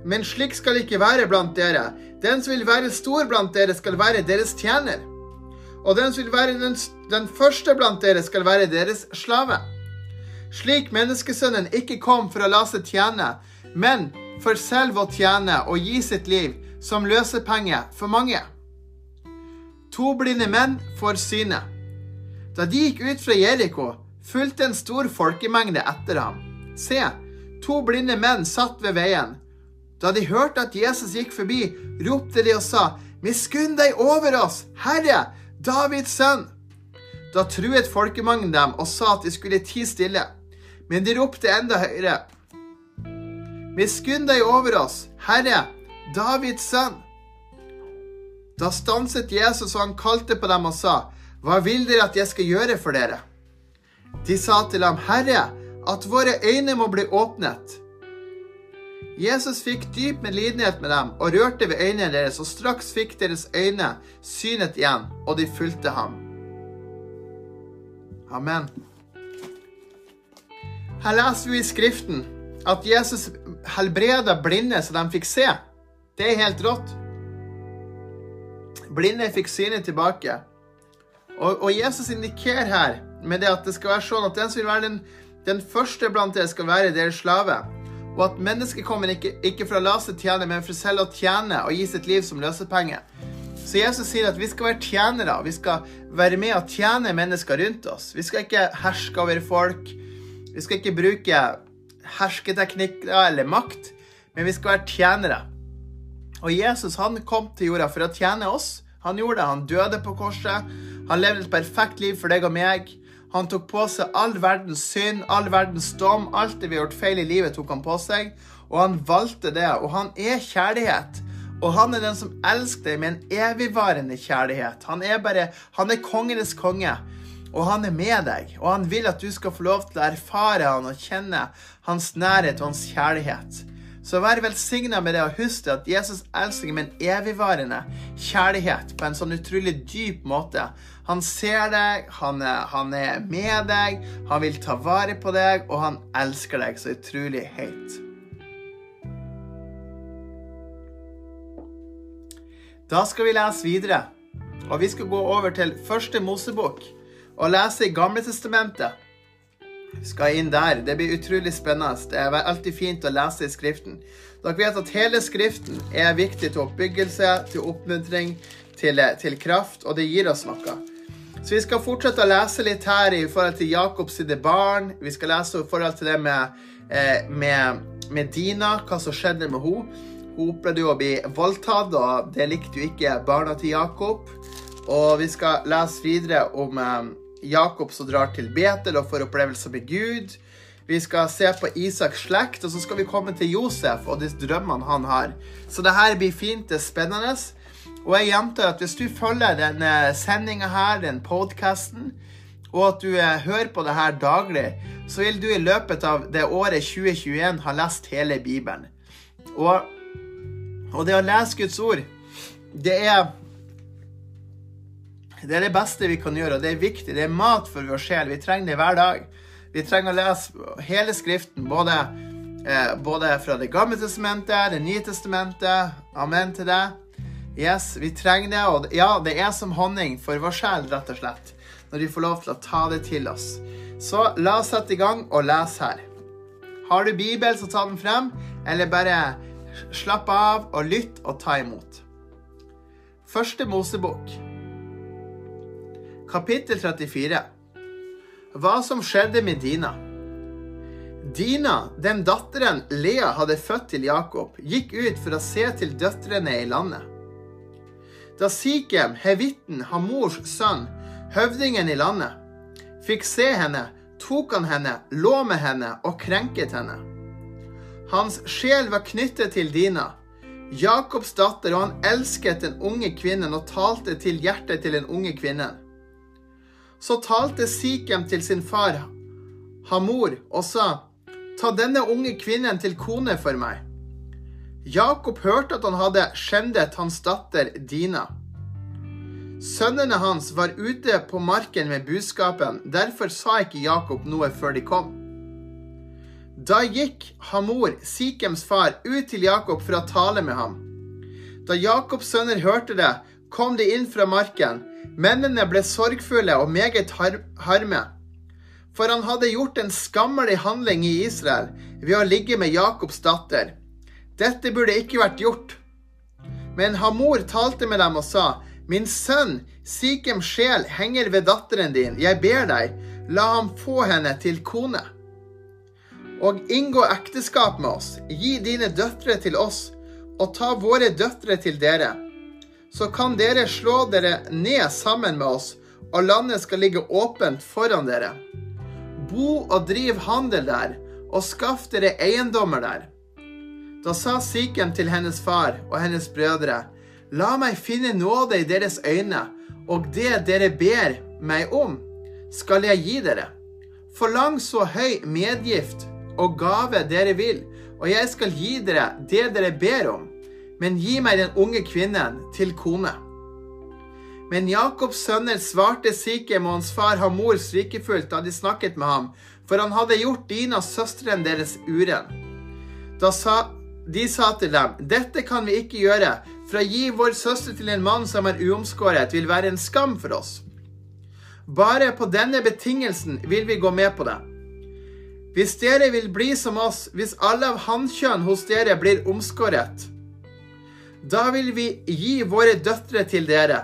Men slik skal det ikke være blant dere. Den som vil være stor blant dere, skal være deres tjener. Og den som vil være den, den første blant dere, skal være deres slave. Slik menneskesønnen ikke kom for å la seg tjene, men for selv å tjene og gi sitt liv som løsepenge for mange. To blinde menn får synet. Da de gikk ut fra Jeriko, fulgte en stor folkemengde etter ham. Se, to blinde menn satt ved veien. Da de hørte at Jesus gikk forbi, ropte de og sa, Miskunn deg over oss, Herre, Davids sønn! Da truet folkemengden dem og sa at de skulle ti stille. Men de ropte enda høyere. Miskunn deg over oss, Herre, Davids sønn! Da stanset Jesus, og han kalte på dem og sa, hva vil dere at jeg skal gjøre for dere? De sa til ham, Herre, at våre øyne må bli åpnet. Jesus fikk dyp medlidenhet med dem og rørte ved øynene deres, og straks fikk deres øyne synet igjen, og de fulgte ham. Amen. Her leser vi i Skriften at Jesus helbreda blinde så de fikk se. Det er helt rått. Blinde fikk synet tilbake. Og, og, Jesus indikerer her med det at det skal være sånn at den som vil være den, den første blant dere, skal være deres slave. Og at mennesket kommer ikke, ikke for å la seg tjene, men for selv å tjene og gi sitt liv som løsepenge. Så Jesus sier at vi skal være tjenere. Vi skal være med og tjene mennesker rundt oss. Vi skal ikke herske over folk. Vi skal ikke bruke hersketeknikker eller makt, men vi skal være tjenere. Og Jesus han kom til jorda for å tjene oss. Han gjorde det. Han døde på korset. Han levde et perfekt liv for deg og meg. Han tok på seg all verdens synd, all verdens dom. Alt det vi har gjort feil i livet, tok han på seg. Og han valgte det. Og han er kjærlighet. Og han er den som elsker deg med en evigvarende kjærlighet. Han er bare Han er kongenes konge. Og han er med deg. Og han vil at du skal få lov til å erfare han og kjenne hans nærhet og hans kjærlighet. Så vær velsigna med det og husk at Jesus elsker med en evigvarende kjærlighet på en sånn utrolig dyp måte. Han ser deg, han er, han er med deg, han vil ta vare på deg, og han elsker deg så utrolig høyt. Da skal vi lese videre, og vi skal gå over til første Mosebok og lese i Gamle Testamentet skal inn der. Det blir utrolig spennende. Det er alltid fint å lese i Skriften. Dere vet at hele Skriften er viktig til oppbyggelse, til oppmuntring, til, til kraft, og det gir oss noe. Så vi skal fortsette å lese litt her i forhold til Jakobs barn. Vi skal lese i forhold til det med, eh, med, med Dina, hva som skjedde med henne. Hun opplevde å bli voldtatt, og det likte jo ikke barna til Jakob. Og vi skal lese videre om eh, Jakob som drar til Betel og får opplevelser med Gud. Vi skal se på Isaks slekt, og så skal vi komme til Josef og de drømmene han har. Så det her blir fint, det er spennende. Og jeg gjentar at hvis du følger denne sendinga her, den podkasten, og at du eh, hører på det her daglig, så vil du i løpet av det året 2021 ha lest hele Bibelen. Og, og det å lese Guds ord, det er det er det beste vi kan gjøre, og det er viktig. Det er mat for vår sjel. Vi trenger det hver dag. Vi trenger å lese hele Skriften, både, eh, både fra Det gamle testamentet, Det nye testamentet. Amen til det. Yes, vi trenger det. Og ja, det er som honning for vår sjel, rett og slett. Når vi får lov til å ta det til oss. Så la oss sette i gang og lese her. Har du Bibel, så ta den frem. Eller bare slapp av og lytt og ta imot. Første Mosebok kapittel 34. Hva som skjedde med Dina. Dina, den datteren Lea hadde født til Jakob, gikk ut for å se til døtrene i landet. Da Sikem, hevitten, Hamors sønn, høvdingen i landet, fikk se henne, tok han henne, lå med henne og krenket henne. Hans sjel var knyttet til Dina, Jakobs datter, og han elsket den unge kvinnen og talte til hjertet til den unge kvinnen. Så talte Sikhem til sin far Hamor og sa, Ta denne unge kvinnen til kone for meg. Jakob hørte at han hadde skjendet hans datter Dina. Sønnene hans var ute på marken med buskapen, derfor sa ikke Jakob noe før de kom. Da gikk Hamor, Sikems far, ut til Jakob for å tale med ham. Da Jakobs sønner hørte det, kom de inn fra marken. Mennene ble sorgfulle og meget harme, for han hadde gjort en skammelig handling i Israel ved å ligge med Jakobs datter. Dette burde ikke vært gjort. Men Hamor talte med dem og sa, Min sønn, Sikems sjel henger ved datteren din. Jeg ber deg, la ham få henne til kone. Og inngå ekteskap med oss. Gi dine døtre til oss, og ta våre døtre til dere så kan dere slå dere ned sammen med oss, og landet skal ligge åpent foran dere. Bo og driv handel der, og skaff dere eiendommer der. Da sa Sikhem til hennes far og hennes brødre, La meg finne nåde i deres øyne, og det dere ber meg om, skal jeg gi dere. Forlang så høy medgift og gave dere vil, og jeg skal gi dere det dere ber om. Men gi meg den unge kvinnen til kone. Men Jakobs sønner svarte Sikhem og hans far Hamor svikefullt da de snakket med ham, for han hadde gjort Dina, søsteren deres, uren. Da sa, de sa til dem, dette kan vi ikke gjøre, for å gi vår søster til en mann som er uomskåret, vil være en skam for oss. Bare på denne betingelsen vil vi gå med på det. Hvis dere vil bli som oss, hvis alle av hannkjønn hos dere blir omskåret, da vil vi gi våre døtre til dere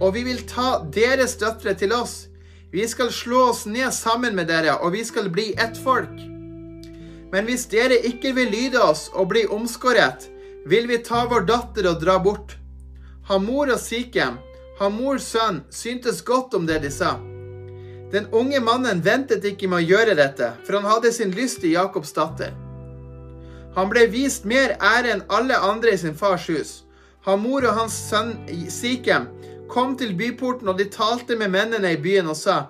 og vi vil ta deres døtre til oss. Vi skal slå oss ned sammen med dere, og vi skal bli ett folk. Men hvis dere ikke vil lyde oss og bli omskåret, vil vi ta vår datter og dra bort. Hamor og Sikhem, Hamors sønn, syntes godt om det de sa. Den unge mannen ventet ikke med å gjøre dette, for han hadde sin lyst i Jakobs datter. Han ble vist mer ære enn alle andre i sin fars hus. Hamor og hans sønn Sikhem kom til byporten, og de talte med mennene i byen og sa:"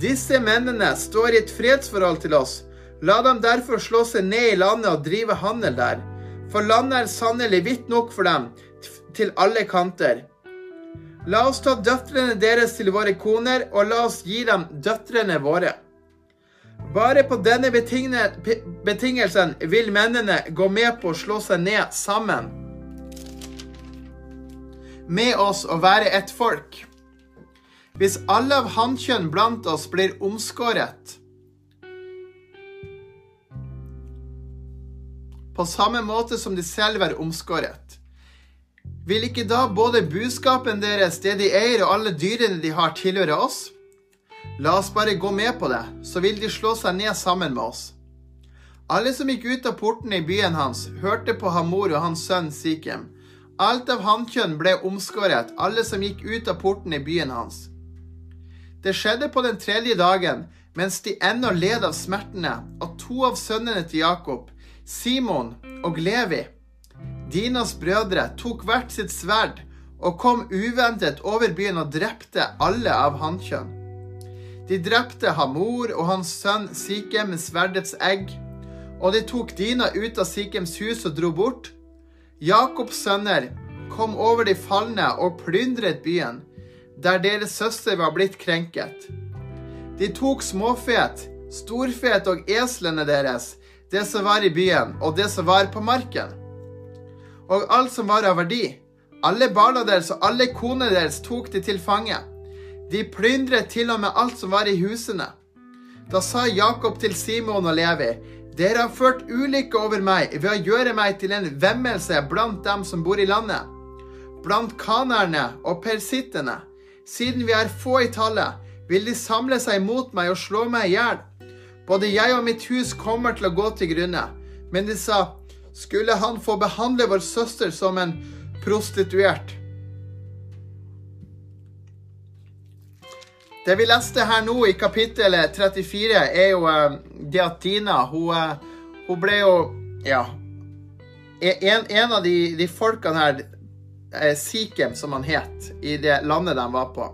Disse mennene står i et fredsforhold til oss. La dem derfor slå seg ned i landet og drive handel der. For landet er sannelig vidt nok for dem, til alle kanter. La oss ta døtrene deres til våre koner, og la oss gi dem døtrene våre. Bare på denne betingelsen vil mennene gå med på å slå seg ned sammen med oss og være et folk. Hvis alle av hannkjønn blant oss blir omskåret på samme måte som de selv er omskåret, vil ikke da både buskapen deres, det de eier og alle dyrene de har, tilhøre oss? La oss bare gå med på det, så vil de slå seg ned sammen med oss. Alle som gikk ut av portene i byen hans, hørte på Hamor og hans sønn Sikhem, Alt av hannkjønn ble omskåret, alle som gikk ut av porten i byen hans. Det skjedde på den tredje dagen, mens de ennå led av smertene, at to av sønnene til Jakob, Simon og Levi, Dinas brødre, tok hvert sitt sverd og kom uventet over byen og drepte alle av hannkjønn. De drepte Hamor og hans sønn Sikem med sverdets egg, og de tok Dina ut av Sikems hus og dro bort Jakobs sønner kom over de falne og plyndret byen, der deres søster var blitt krenket. De tok småfet, storfet og eslene deres, det som var i byen, og det som var på marken. Og alt som var av verdi. Alle barna deres og alle konene deres tok de til fange. De plyndret til og med alt som var i husene. Da sa Jakob til Simon og Levi, dere har ført ulykke over meg ved å gjøre meg til en vemmelse blant dem som bor i landet, blant kanerne og persittene. Siden vi er få i tallet, vil de samle seg mot meg og slå meg i hjel. Både jeg og mitt hus kommer til å gå til grunne. Men de sa, skulle han få behandle vår søster som en prostituert? Det vi leste her nå i kapittel 34, er jo eh, det at Dina hun, eh, hun ble jo Ja. En, en av de, de, folkene her, eh, Sikhem, som han het, i det landet de var på,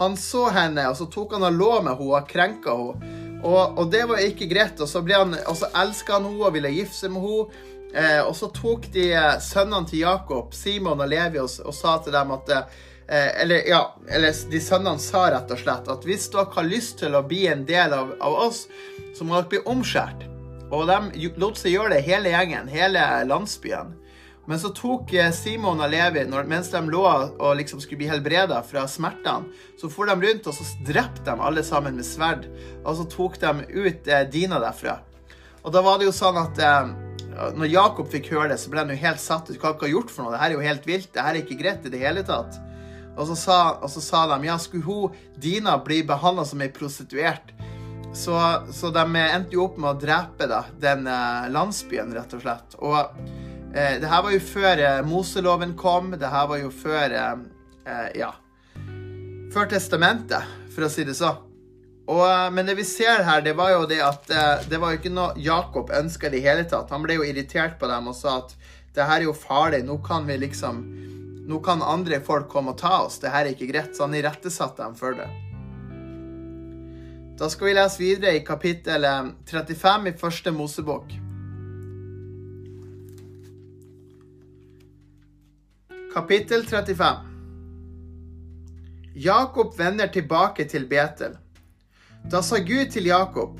han så henne, og så tok han og lå med henne og krenka henne. Og, og, det var ikke greit. Og så, han, så elska han henne og ville gifte seg med henne. Eh, og så tok de sønnene til Jakob, Simon og Levi, og, og sa til dem at Eh, eller, ja, eller de sønnene sa rett og slett at hvis dere har lyst til å bli en del av, av oss, så må dere bli omskåret. Og de lot seg gjøre det, hele gjengen, hele landsbyen. Men så tok eh, Simon og Levi, når, mens de lå og liksom skulle bli helbreda fra smertene, så for de rundt og så drepte de alle sammen med sverd. Og så tok de ut eh, Dina derfra. Og da var det jo sånn at eh, når Jakob fikk høre det, så ble han jo helt satt ut. Hva har dere gjort for noe? Det her er jo helt vilt. Det her er ikke greit i det hele tatt. Og så sa, og så sa de ja, skulle hun Dina bli behandla som ei prostituert? Så, så, de endte jo opp med å drepe da, den eh, landsbyen, rett og slett. Og eh, det her var jo før eh, Moseloven kom. Det her var jo før eh, eh Ja. Før testamentet, for å si det så. Og, eh, men det vi ser her, det var jo det at det var jo ikke noe Jakob ønska i det hele tatt. Han ble jo irritert på dem og sa at det her er jo farlig. Nå kan vi liksom nå kan andre folk komme og ta oss. Det her er ikke greit. Så han irettesatte dem for det. Da skal vi lese videre i kapittel 35 i første Mosebok. Kapittel 35 Jakob vender tilbake til Betel. Da sa Gud til Jakob,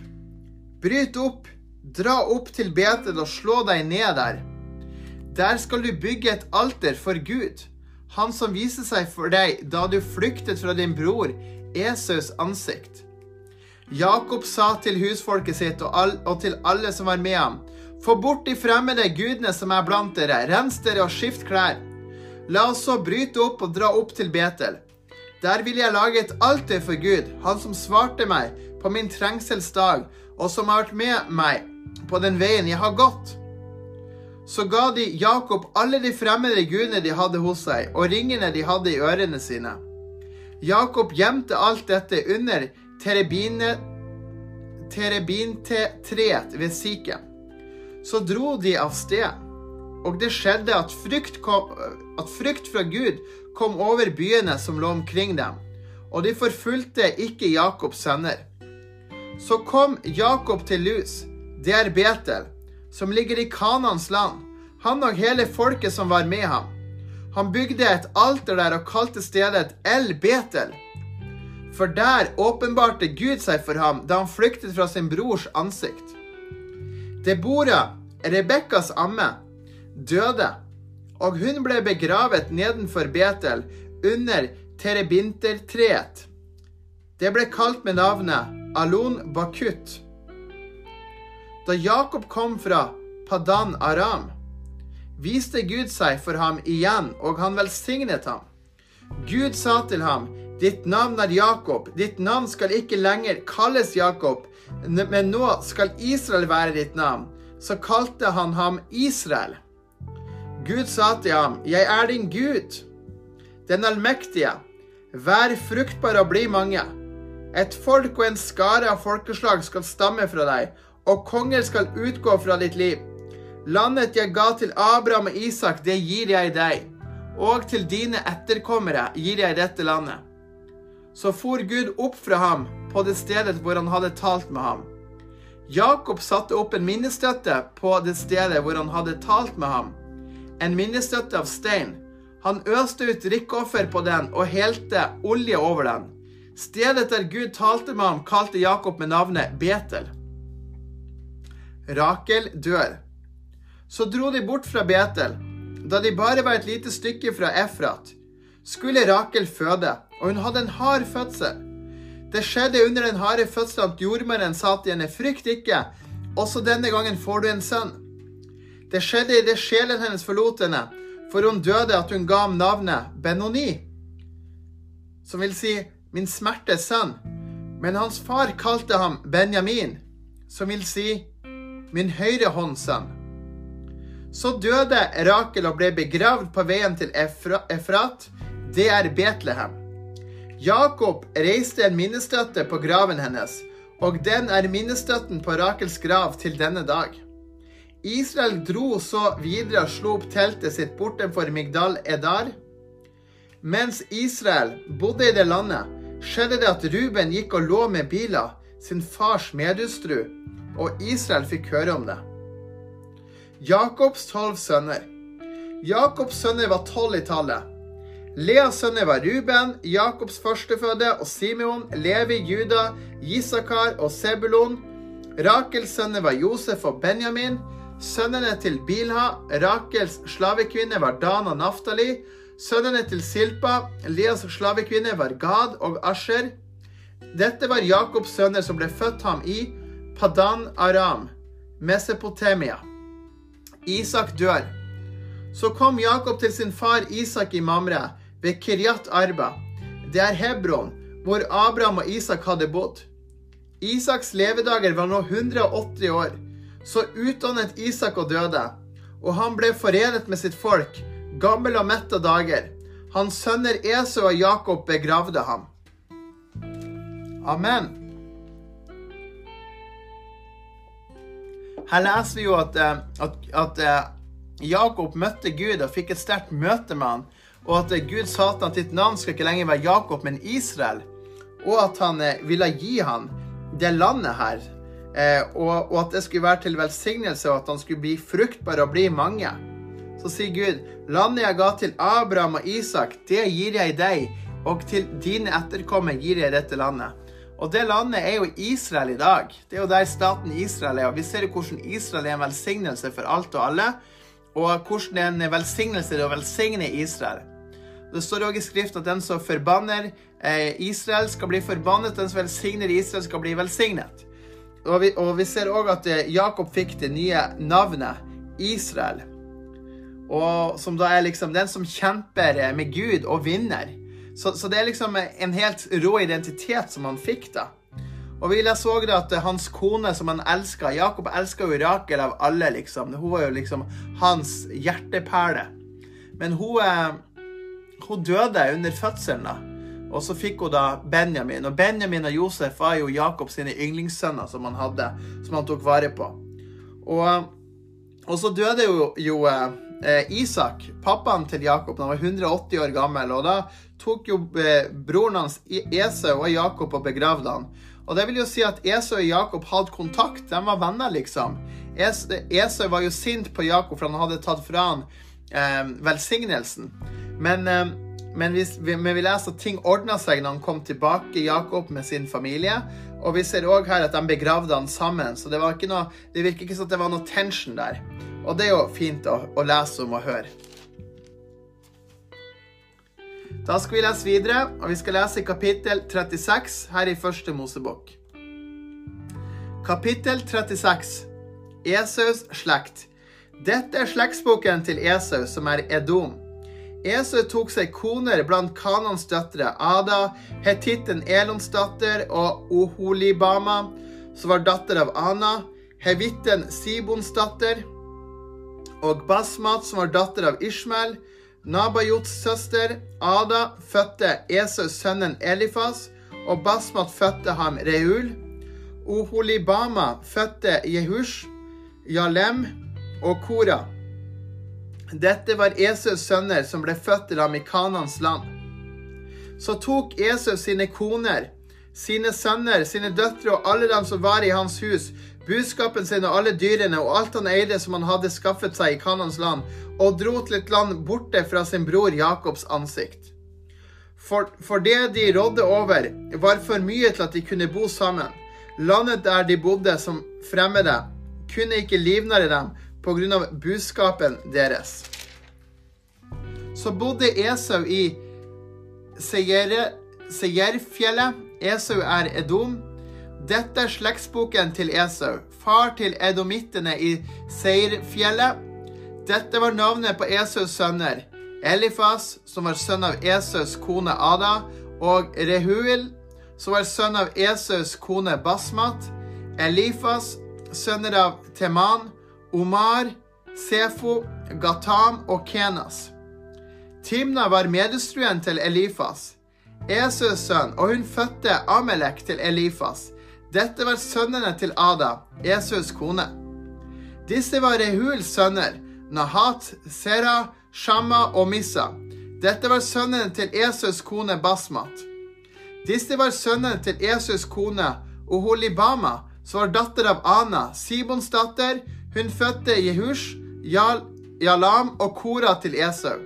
Bryt opp, dra opp til Betel og slå deg ned der. Der skal du bygge et alter for Gud, han som viste seg for deg da du flyktet fra din bror Esaus ansikt. Jakob sa til husfolket sitt og, all, og til alle som var med ham, Få bort de fremmede gudene som er blant dere, rens dere og skift klær. La oss så bryte opp og dra opp til Betel. Der vil jeg lage et alter for Gud, han som svarte meg på min trengselsdag, og som har vært med meg på den veien jeg har gått. Så ga de Jakob alle de fremmede gudene de hadde hos seg, og ringene de hadde i ørene sine. Jakob gjemte alt dette under terebintetreet ved Sikem. Så dro de av sted, og det skjedde at frykt, kom, at frykt fra Gud kom over byene som lå omkring dem, og de forfulgte ikke Jakobs sønner. Så kom Jakob til Lus, det er Betel, som ligger i Kanans land, han og hele folket som var med ham. Han bygde et alter der og kalte stedet El Betel. For der åpenbarte Gud seg for ham da han flyktet fra sin brors ansikt. Debora, Rebekkas amme, døde, og hun ble begravet nedenfor Betel under terebintertreet. Det ble kalt med navnet Alon Bakut. Da Jakob kom fra Padan Aram, viste Gud seg for ham igjen, og han velsignet ham. Gud sa til ham, Ditt navn er Jakob, ditt navn skal ikke lenger kalles Jakob, men nå skal Israel være ditt navn. Så kalte han ham Israel. Gud sa til ham, Jeg er din Gud, den allmektige. Vær fruktbar og bli mange. Et folk og en skare av folkeslag skal stamme fra deg, og konger skal utgå fra ditt liv. Landet jeg ga til Abraham og Isak, det gir jeg deg, og til dine etterkommere gir jeg dette landet. Så for Gud opp fra ham på det stedet hvor han hadde talt med ham. Jakob satte opp en minnestøtte på det stedet hvor han hadde talt med ham, en minnestøtte av stein. Han øste ut drikkeoffer på den og helte olje over den. Stedet der Gud talte med ham, kalte Jakob med navnet Betel. Rakel dør. Så dro de bort fra Betel. Da de bare var et lite stykke fra Efrat, skulle Rakel føde, og hun hadde en hard fødsel. Det skjedde under den harde fødselen at jordmøren sa til henne, frykt ikke, også denne gangen får du en sønn. Det skjedde idet sjelen hennes forlot henne, for hun døde at hun ga ham navnet Benoni, som vil si min smertes sønn. Men hans far kalte ham Benjamin, som vil si min høyre hånds sønn. Så døde Rakel og ble begravd på veien til Efrat, det er Betlehem. Jakob reiste en minnestøtte på graven hennes, og den er minnestøtten på Rakels grav til denne dag. Israel dro så videre og slo opp teltet sitt bortenfor Migdal Edar. Mens Israel bodde i det landet, skjedde det at Ruben gikk og lå med Bila, sin fars medhustru, og Israel fikk høre om det. Jakobs tolv sønner. Jakobs sønner var tolv i tallet. Leas sønner var Ruben, Jakobs førstefødte, og Simeon, Levi, Juda, Isakar og Sebulon. Rakels sønner var Josef og Benjamin. Sønnene til Bilha, Rakels slavekvinne, var Dan og Naftali. Sønnene til Silpa, Leas slavekvinne, var Gad og Asher. Dette var Jakobs sønner som ble født ham i Padan Aram, Mesopotamia. Isak dør. Så kom Jakob til sin far Isak i Mamre, ved Kiryat Arba. Det er Hebron, hvor Abraham og Isak hadde bodd. Isaks levedager var nå 180 år. Så utdannet Isak og døde, og han ble forenet med sitt folk, gammel og mett av dager. Hans sønner Esau og Jakob begravde ham. Amen. Her leser vi jo at, at, at Jakob møtte Gud og fikk et sterkt møte med han, og at Gud sa han ditt navn skal ikke lenger være Jakob, men Israel, og at han ville gi han det landet her. Eh, og, at det skulle være til velsignelse, og at han skulle bli fruktbar og bli mange. Så sier Gud, landet jeg ga til Abraham og Isak, det gir jeg deg, og til dine etterkommere gir jeg dette landet. Og det landet er jo Israel i dag. Det er jo der staten Israel er. Og vi ser jo hvordan Israel er en velsignelse for alt og alle, og hvordan det er en velsignelse å velsigne Israel. Det står òg i Skrift at den som forbanner eh, Israel, skal bli forbannet. Den som velsigner Israel, skal bli velsignet. Og vi, og vi ser òg at eh, Jakob fikk det nye navnet Israel. Og som da er liksom den som kjemper eh, med Gud og vinner. Så, så, det er liksom en helt rå identitet som han fikk, da. Og vi så da at hans kone, som han elska Jakob elska jo Rakel av alle, liksom. Hun var jo liksom hans hjerteperle. Men hun, eh, hun døde under fødselen, da. Og så fikk hun da Benjamin. Og Benjamin og Josef var jo Jakob sine yndlingssønner som han hadde, som han tok vare på. Og, og så døde jo, jo eh, Isak, pappaen til Jakob, han var 180 år gammel. Og da tok jo eh, broren hans Esau og Jakob og begravde han. Og det vil jo si at Esau og Jakob hadde kontakt. De var venner, liksom. Esau var jo sint på Jakob for han hadde tatt fra han eh, velsignelsen. Men, eh, men, vi, men, vi, leser at ting ordna seg når han kom tilbake, Jakob, med sin familie. Og vi ser òg her at de begravde han sammen, så det, noe, det virker ikke som at det var noe tension der. Og det er jo fint å, å lese om og høre. Da skal vi lese videre, og vi skal lese kapittel 36 her i første Mosebok. Kapittel 36 Esaus slekt. Dette er slektsboken til Esau, som er Edom. Esau tok seg koner blant Kanans døtre, Ada, hetitten Elons datter, og Oholibama, som var datter av Ana, hevitten Sibons datter, og Basmat, som var datter av Ishmael, Nabajots søster Ada fødte Esaus sønnen Elifas, og Basmat fødte ham Reul. Oholibama fødte Jehush, Jalem og Kora. Dette var Esaus sønner som ble født til ham i Kanans land. Så tok Esau sine koner, sine sønner, sine døtre og alle dem som var i hans hus, buskapen sin og alle dyrene og alt han eide som han hadde skaffet seg i Kanans land, og dro til et land borte fra sin bror Jakobs ansikt. For, for det de rådde over, var for mye til at de kunne bo sammen. Landet der de bodde som fremmede, kunne ikke livnære dem av buskapen deres. Så bodde Esau i Seierfjellet. Esau er Edom. Dette er slektsboken til Esau, far til edomittene i Seirfjellet. Dette var navnet på Esaus sønner. Elifas, som var sønn av Esaus kone Ada, og Rehuel, som var sønn av Esaus kone Basmat. Elifas, sønner av Teman, Omar, Sefo, Gatam og Kenas. Timna var medestruen til Elifas, Esøs sønn, og hun fødte Amelek til Elifas. Dette var sønnene til Ada, Esøs kone. Disse var Rehuls sønner. Nahat, Sera, Shamma og Missa. Dette var sønnene til Esøs kone Basmat. Disse var sønnene til Esøs kone Oholibama, som var datter av Ana, Sibons datter. Hun fødte Jehush, Jal, Jalam og Kora til Esau.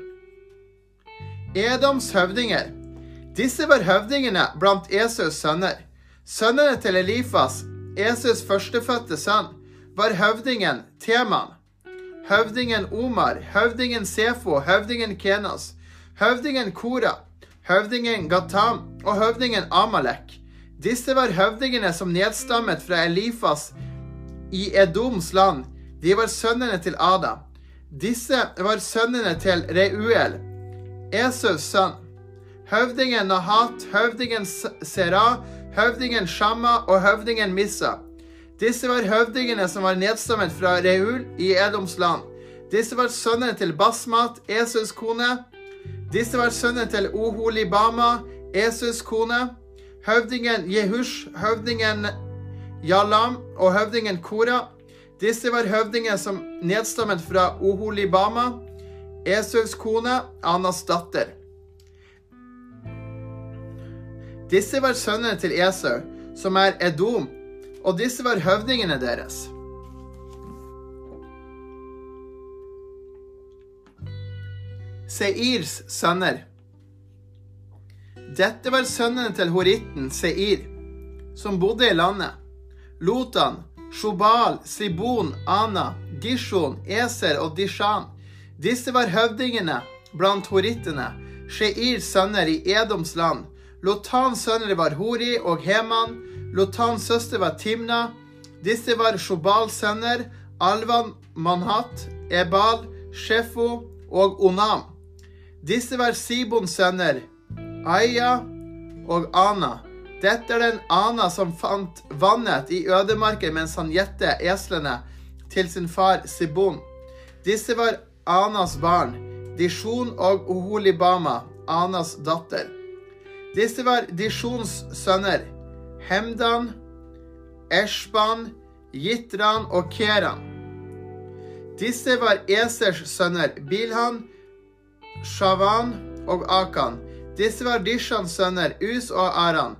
Edoms høvdinger. Disse var høvdingene blant Esaus sønner. Sønnene til Elifas, Esaus førstefødte sønn, var høvdingen Teman høvdingen Omar, høvdingen Sefo, høvdingen Kenas, høvdingen Kora, høvdingen Gatam og høvdingen Amalek. Disse var høvdingene som nedstammet fra Elifas i Edoms land. De var sønnene til Ada. Disse var sønnene til Reuel, Esaus sønn. Høvdingen Nahat, høvdingen Sera, høvdingen Shamma og høvdingen Missa. Disse var høvdingene som var nedstammet fra Reul i Edoms land. Disse var sønnene til Basmat, Esus kone. Disse var sønnene til Oholibama, Esus kone. Høvdingen Jehush, høvdingen Jalam og høvdingen Kora. Disse var høvdinger som nedstammet fra Oholibama, Esaus kone, Anas datter. Disse var sønnene til Esau, som er Edom, og disse var høvdingene deres. Seirs sønner. Dette var sønnene til horitten Seir, som bodde i landet. Lotan, Shobal, Sibon, Ana, Dishon, Eser og Dishan. Disse var høvdingene blant horittene, Sheirs sønner i Edoms land. Lotans sønner var Hori og Heman. Lotans søster var Timna. Disse var Shobals sønner, Alvan, Manhat, Ebal, Shefo og Onam. Disse var Sibons sønner, Aya og Ana. Dette er den Ana som fant vannet i ødemarken mens han gjette eslene til sin far Sibon. Disse var Anas barn, Dishon og Oholibama, Anas datter. Disse var Dishons sønner, Hemdan, Eshban, Jitran og Keran. Disse var Esers sønner, Bilhan, Shavan og Akan. Disse var Dishans sønner, Us og Aran.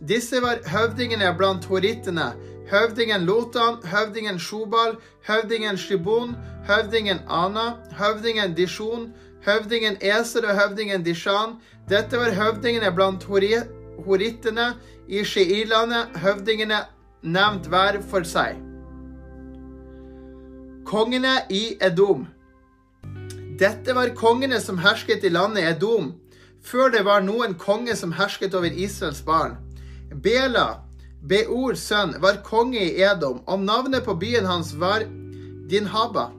Disse var høvdingene blant horittene. Høvdingen Lotan, høvdingen Shobal, høvdingen Shibon, høvdingen Ana, høvdingen Dishon, høvdingen Eser og høvdingen Dishan. Dette var høvdingene blant horittene i Sheirlandet, høvdingene nevnt hver for seg. Kongene i Edom. Dette var kongene som hersket i landet Edom, før det var noen konge som hersket over Israels barn. Bela, Beors sønn, var konge i Edom, og navnet på byen hans var Dinhaba.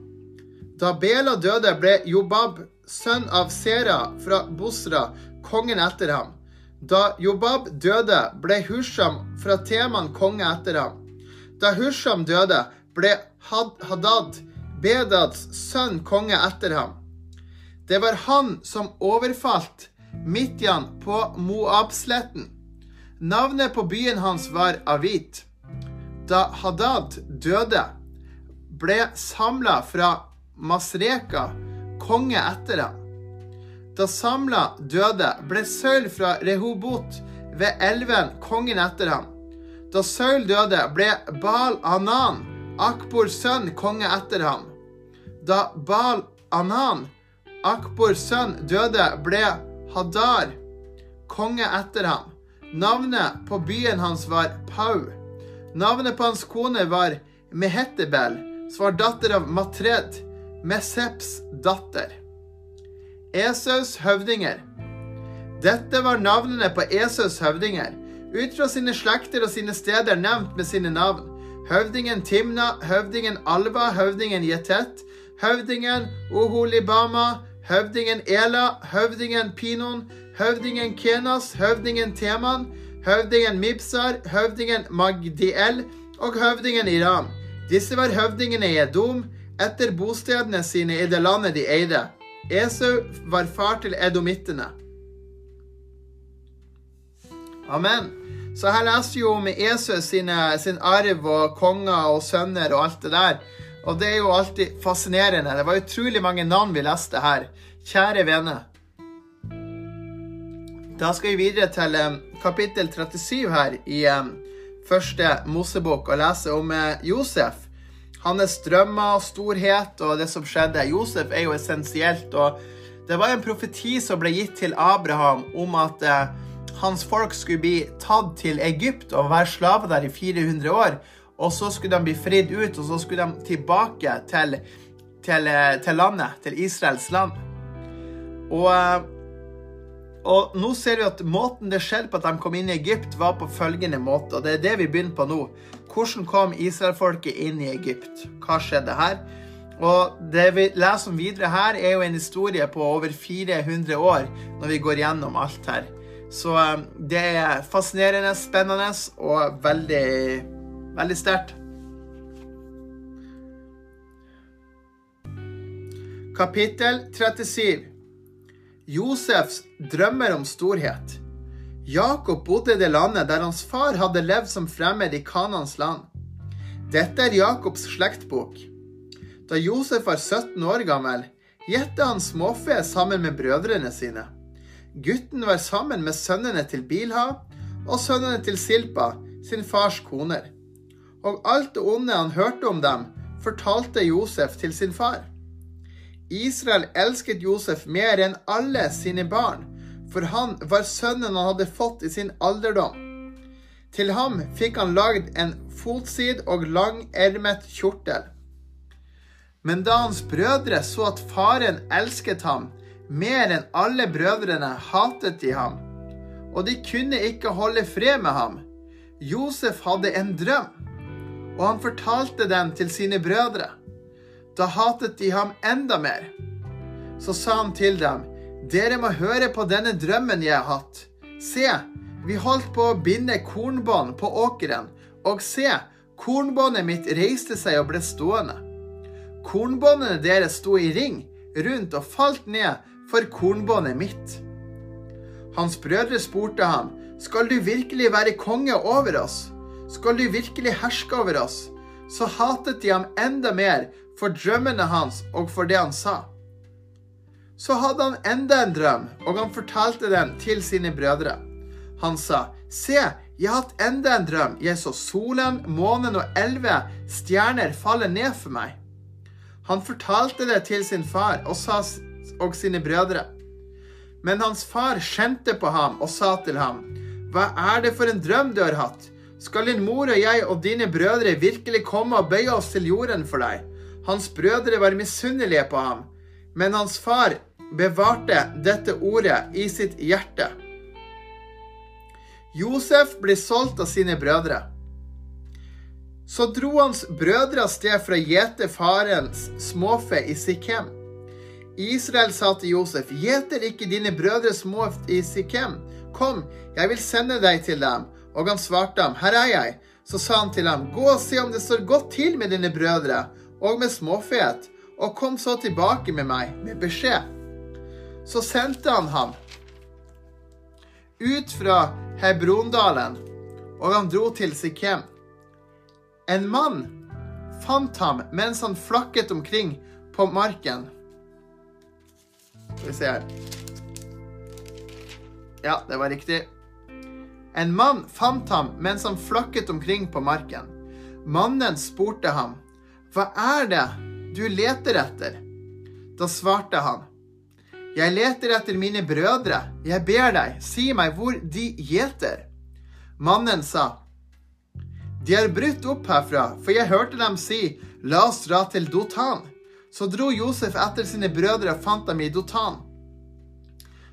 Da Bela døde, ble Jobab, sønn av Sera fra Bosra, kongen etter ham. Da Jobab døde, ble Husham fra Teman konge etter ham. Da Husham døde, ble Hadad, Bedads sønn, konge etter ham. Det var han som overfalt Midjan på Moabsletten. Navnet på byen hans var Avit. Da Hadad døde, ble samla fra Masreka konge etter ham. Da Samla døde, ble Saul fra Rehobot ved elven kongen etter ham. Da Saul døde, ble Baal Anan, Akbors sønn, konge etter ham. Da Baal Anan, Akbors sønn, døde, ble Hadar konge etter ham. Navnet på byen hans var Pau. Navnet på hans kone var Mehetebel, som var datter av Matred, Meseps datter. Esaus høvdinger. Dette var navnene på Esaus høvdinger, ut fra sine slekter og sine steder nevnt med sine navn. Høvdingen Timna, høvdingen Alva, høvdingen Jetet, høvdingen Oholibama, høvdingen Ela, høvdingen Pinon, høvdingen Kenas, høvdingen Teman, høvdingen Mibsar, høvdingen Magdiel og høvdingen Iram. Disse var høvdingene i Edom etter bostedene sine i det landet de eide. Esau var far til edomittene. Amen. Så her leser vi om Esau sine, sin arv og konger og sønner og alt det der. Og det er jo alltid fascinerende. Det var utrolig mange navn vi leste her. Kjære vene. Da skal vi videre til um, kapittel 37 her i um, første Mosebok og lese om uh, Josef. Hans drømmer og storhet og det som skjedde. Josef er jo essensielt. og Det var en profeti som ble gitt til Abraham om at hans folk skulle bli tatt til Egypt og være slaver der i 400 år. Og så skulle de bli fridd ut, og så skulle de tilbake til, til, til landet, til Israels land. Og, og, nå ser vi at måten det skjedde på at de kom inn i Egypt, var på følgende måte. Og det er det vi begynner på nå. Hvordan kom israelfolket inn i Egypt? Hva skjedde her? Og det vi leser om videre her, er jo en historie på over 400 år, når vi går gjennom alt her. Så det er fascinerende, spennende og veldig Veldig sterkt. Kapittel 37 Josefs drømmer om storhet. Jakob bodde i det landet der hans far hadde levd som fremmed i Kanans land. Dette er Jakobs slektbok. Da Josef var 17 år gammel, gjette han småfe sammen med brødrene sine. Gutten var sammen med sønnene til Bilha og sønnene til Silpa, sin fars koner. og alt det onde han hørte om dem, fortalte Josef til sin far. Israel elsket Josef mer enn alle sine barn, for han var sønnen han hadde fått i sin alderdom. Til ham fikk han lagd en fotsid og langermet kjortel. Men da hans brødre så at faren elsket ham mer enn alle brødrene, hatet de ham, og de kunne ikke holde fred med ham. Josef hadde en drøm, og han fortalte den til sine brødre. Da hatet de ham enda mer. Så sa han til dem, dere må høre på denne drømmen jeg har hatt. Se, vi holdt på å binde kornbånd på åkeren, og se, kornbåndet mitt reiste seg og ble stående. Kornbåndene deres sto i ring rundt og falt ned for kornbåndet mitt. Hans brødre spurte ham, skal du virkelig være konge over oss? Skal du virkelig herske over oss? Så hatet de ham enda mer for drømmene hans og for det han sa. Så hadde han enda en drøm, og han fortalte den til sine brødre. Han sa, Se, jeg har hatt enda en drøm. Jeg så solen, månen og elleve stjerner falle ned for meg. Han fortalte det til sin far og, sa, og sine brødre. Men hans far skjente på ham og sa til ham, Hva er det for en drøm du har hatt? Skal din mor og jeg og dine brødre virkelig komme og bøye oss til jorden for deg? Hans brødre var misunnelige på ham, men hans far bevarte dette ordet i sitt hjerte. Josef ble solgt av sine brødre. Så dro hans brødre av sted for å gjete farens småfe i Sikhem. Israel sa til Josef, gjeter ikke dine brødre små i Sikhem? Kom, jeg vil sende deg til dem. Og han svarte ham, her er jeg. Så sa han til ham, gå og se om det står godt til med dine brødre og med småfet, og kom så tilbake med meg med beskjed. Så sendte han ham ut fra Hebrondalen, og han dro til Sikhem. En mann fant ham mens han flakket omkring på marken. Skal vi se her Ja, det var riktig. En mann fant ham mens han flakket omkring på marken. Mannen spurte ham, Hva er det du leter etter? Da svarte han, Jeg leter etter mine brødre. Jeg ber deg, si meg hvor de gjeter. Mannen sa, De har brutt opp herfra, for jeg hørte dem si, La oss dra til Dotan. Så dro Josef etter sine brødre og fant dem i Dotan.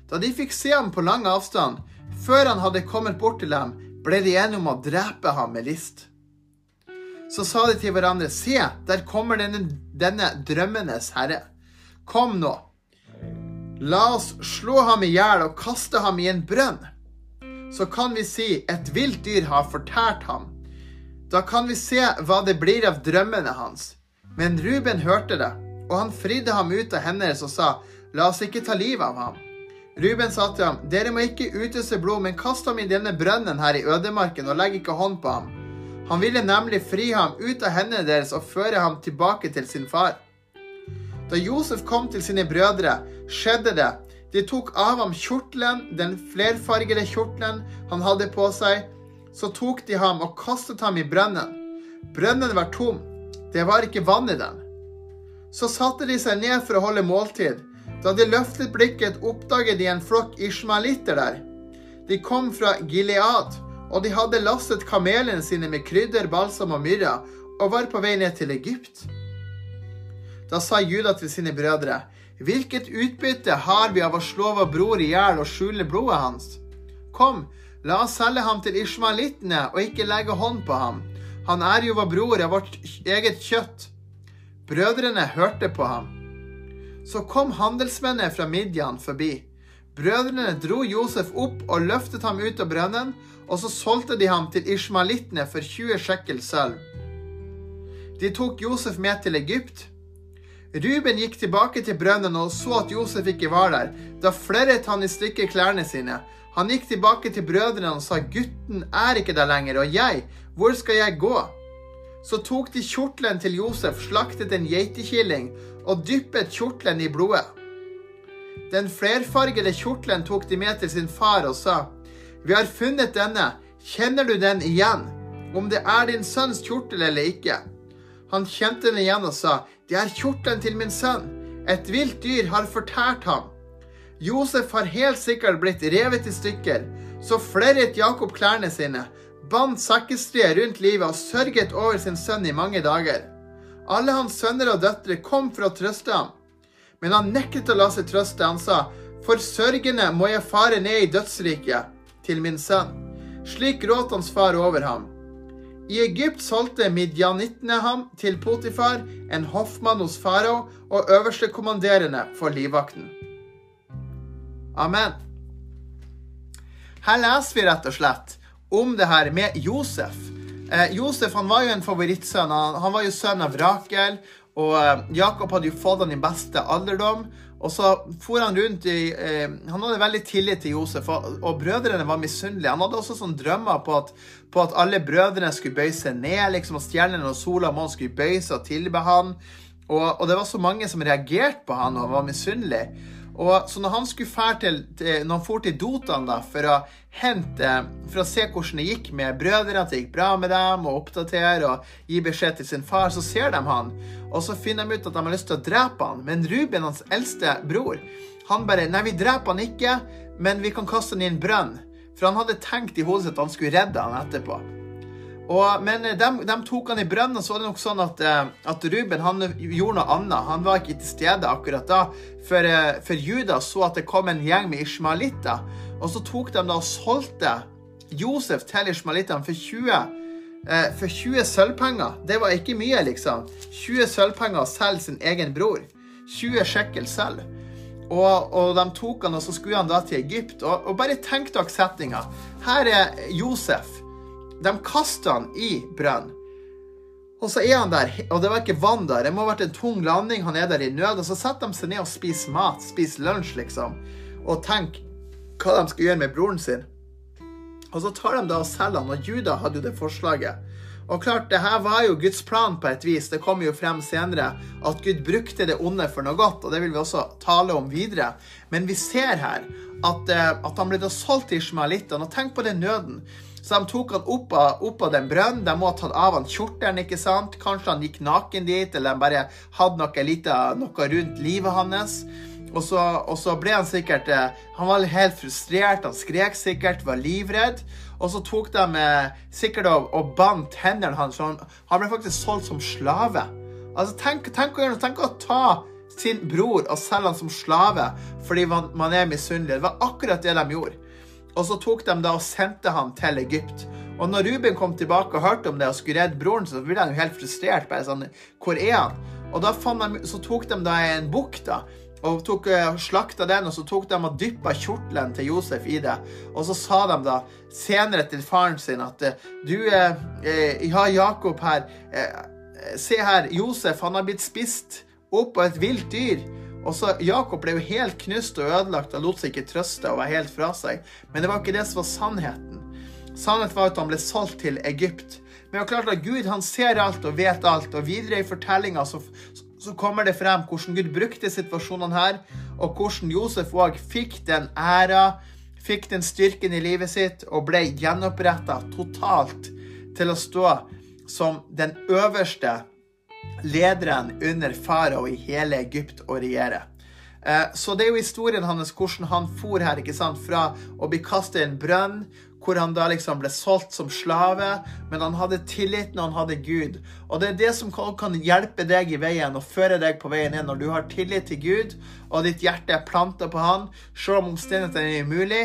Da de fikk se ham på lang avstand, før han hadde kommet bort til dem, ble de enige om å drepe ham med list. Så sa de til hverandre, se, der kommer denne, denne drømmenes herre. Kom nå, la oss slå ham i hjel og kaste ham i en brønn. Så kan vi si et vilt dyr har fortært ham. Da kan vi se hva det blir av drømmene hans. Men Ruben hørte det, og han fridde ham ut av hendene og sa, la oss ikke ta livet av ham. Ruben sa til ham, dere må ikke utøse blod, men kast ham i denne brønnen her i ødemarken, og legg ikke hånd på ham. Han ville nemlig fri ham ut av hendene deres og føre ham tilbake til sin far. Da Josef kom til sine brødre, skjedde det. De tok av ham kjortelen, den flerfargede kjortelen han hadde på seg. Så tok de ham og kastet ham i brønnen. Brønnen var tom. Det var ikke vann i den. Så satte de seg ned for å holde måltid. Da de løftet blikket, oppdaget de en flokk ishmaelitter der. De kom fra Gilead, og de hadde lastet kamelene sine med krydder, balsam og myrra, og var på vei ned til Egypt. Da sa Juda til sine brødre, hvilket utbytte har vi av å slå vår bror i hjel og skjule blodet hans? Kom, la oss selge ham til ishmaelittene og ikke legge hånd på ham. Han er jo vår bror av vårt eget kjøtt. Brødrene hørte på ham. Så kom handelsmennene fra Midian forbi. Brødrene dro Josef opp og løftet ham ut av brønnen, og så solgte de ham til ishmalittene for 20 shekel sølv. De tok Josef med til Egypt. Ruben gikk tilbake til brønnen og så at Josef ikke var der. Da flerret han i stykker klærne sine. Han gikk tilbake til brødrene og sa, gutten er ikke der lenger, og jeg, hvor skal jeg gå? Så tok de kjortelen til Josef, slaktet en geitekilling og dyppet kjortelen i blodet. Den flerfargede kjortelen tok de med til sin far og sa, Vi har funnet denne, kjenner du den igjen? om det er din sønns kjortel eller ikke. Han kjente den igjen og sa, det er kjortelen til min sønn. Et vilt dyr har fortært ham. Josef har helt sikkert blitt revet i stykker. Så flerret Jakob klærne sine, bandt sekkestrie rundt livet og sørget over sin sønn i mange dager. Alle hans sønner og døtre kom for å trøste ham. Men han nektet å la seg trøste. Han sa, for sørgende må jeg fare ned i dødsriket til min sønn. Slik gråt hans far over ham. I Egypt solgte midjanittene ham til Potifar, en hoffmann hos farao og øverstekommanderende for livvakten. Amen. Her leser vi rett og slett om det her med Josef. Eh, Josef han var jo en favorittsønn. Han, han var jo sønn av Rakel. Og eh, Jakob hadde jo fått han i beste alderdom. Og så for han rundt i eh, Han hadde veldig tillit til Josef, og, og brødrene var misunnelige. Han hadde også sånn drømmer på at, på at alle brødrene skulle bøye seg ned, liksom, og stjernene og sola og månen skulle bøye seg og tilbe han. Og, og, det var så mange som reagerte på han og var misunnelige. Og så når han skulle fære til, til, når han for til Dotan da, for å hente, for å se hvordan det gikk med brødrene, at det gikk bra med dem, og oppdatere og gi beskjed til sin far, så ser de han. Og så finner de ut at de har lyst til å drepe han. Men Ruben, hans eldste bror, han bare Nei, vi dreper han ikke, men vi kan kaste han i en brønn. For han hadde tenkt i hodet sitt at han skulle redde han etterpå. Og, men de, de, tok han i brønnen, og så var det nok sånn at, eh, at, Ruben han gjorde noe annet. Han var ikke til stede akkurat da, for, eh, for Judas så at det kom en gjeng med ishmaelitter. Og så tok de da og solgte Josef til ishmaelittene for 20 eh, for 20 sølvpenger. Det var ikke mye, liksom. 20 sølvpenger å selge sin egen bror. 20 sjekkel sølv. Og, og, de tok han, og så skulle han da til Egypt. Og, og bare tenk dere setninga. Her er Josef. De kaster han i brønn. Og så er han der, og det var ikke vann der. Det må ha vært en tung landing. Han er der i nød. Og så setter de seg ned og spiser mat. Spiser lunsj, liksom. Og tenker hva de skal gjøre med broren sin. Og så tar de da og selger han, og Juda hadde jo det forslaget. Og klart, det her var jo Guds plan på et vis. Det kommer jo frem senere at Gud brukte det onde for noe godt, og det vil vi også tale om videre. Men vi ser her at, eh, at han ble da solgt til ishmaelittene. Og tenk på den nøden. Så de tok han opp av, opp av den brønnen. De må ha tatt av han kjortelen, ikke sant? Kanskje han gikk naken dit, eller de bare hadde noe, lite, noe rundt livet hans. Og så, og så, ble han sikkert eh, Han var helt frustrert, han skrek sikkert, var livredd. Og så tok de eh, sikkert og, og bandt hendene hans. Han, han ble faktisk solgt som slave. Altså, tenk, tenk, tenk, å ta sin bror og selge han som slave fordi man, man er misunnelig. Det var akkurat det de gjorde. Og så tok de da og sendte han til Egypt. Og når Ruben kom tilbake og hørte om det og skulle redde broren, så ble han jo helt frustrert. bare sånn, Hvor er han? Og da de, så tok de da en bukk da, og tok, uh, slakta den, og så tok de og dyppa kjortelen til Josef i det. Og så sa de da senere til faren sin at uh, du, eh, ja, Jakob her Se her, Josef han har blitt spist opp av et vilt dyr. Og så Jakob ble jo helt knust og ødelagt og lot seg ikke trøste og var helt fra seg. Men det var ikke det som var sannheten. Sannheten var at han ble solgt til Egypt. Men det er klart at Gud han ser alt og vet alt, og videre i fortellinga så, så, kommer det frem hvordan Gud brukte situasjonene her, og hvordan Josef òg fikk den æra, fikk den styrken i livet sitt og ble gjenoppretta totalt til å stå som den øverste lederen under farao i hele Egypt og regjere. Eh, så det er jo historien hans hvordan han for her ikke sant, fra å bli kastet i en brønn, hvor han da liksom ble solgt som slave, men han hadde tilliten, og han hadde Gud. Og det er det som kan hjelpe deg i veien og føre deg på veien inn. Når du har tillit til Gud, og ditt hjerte er planta på Han, selv om omstendighetene er umulig,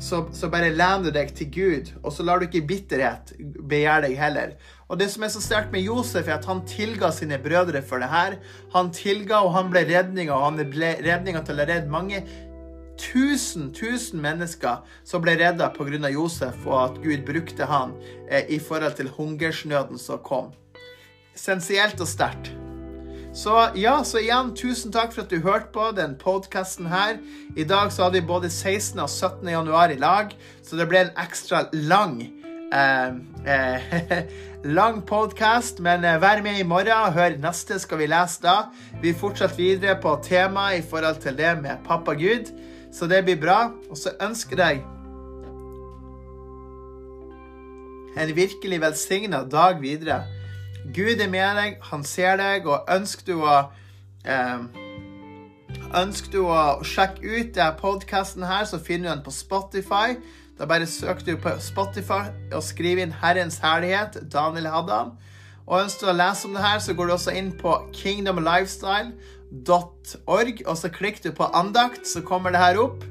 så, så bare lener du deg til Gud, og så lar du ikke bitterhet begjære deg heller. Og det som er så sterkt med Josef, er at han tilga sine brødre for det her. Han tilga, og han ble redninga, og han ble redninga til å redde mange tusen, tusen mennesker som ble redda pga. Josef, og at Gud brukte han eh, i forhold til hungersnøden som kom. Essensielt og sterkt. Så ja, så igjen, tusen takk for at du hørte på den podkasten her. I dag så hadde vi både 16. og 17. januar i lag, så det ble en ekstra lang eh, eh, lang podkast, men eh, vær med i morgen hør neste skal vi lese da. Vi fortsetter videre på temaet i forhold til det med pappa Gud, så det blir bra. Og så ønsker jeg en virkelig velsigna dag videre. Gud er med deg, han ser deg, og ønsker du å eh, Ønsker du å sjekke ut denne podkasten så finner du den på Spotify. Da bare søker du på Spotify og skriver inn 'Herrens herlighet', Daniel Haddam. Og ønsker du å lese om det her, så går du også inn på kingdomlifestyle.org, og så klikker du på andakt, så kommer det her opp.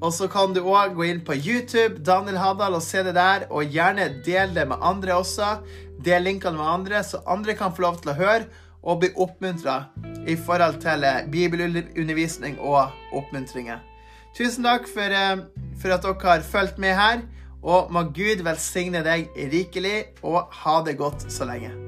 Og så kan du òg gå inn på YouTube, Daniel Haddal, og se det der. Og gjerne del det med andre også. Del linkene med andre, så andre kan få lov til å høre og bli oppmuntra i forhold til eh, bibelundervisning og oppmuntringer. Tusen takk for, eh, for at dere har fulgt med her, og må Gud velsigne deg rikelig, og ha det godt så lenge.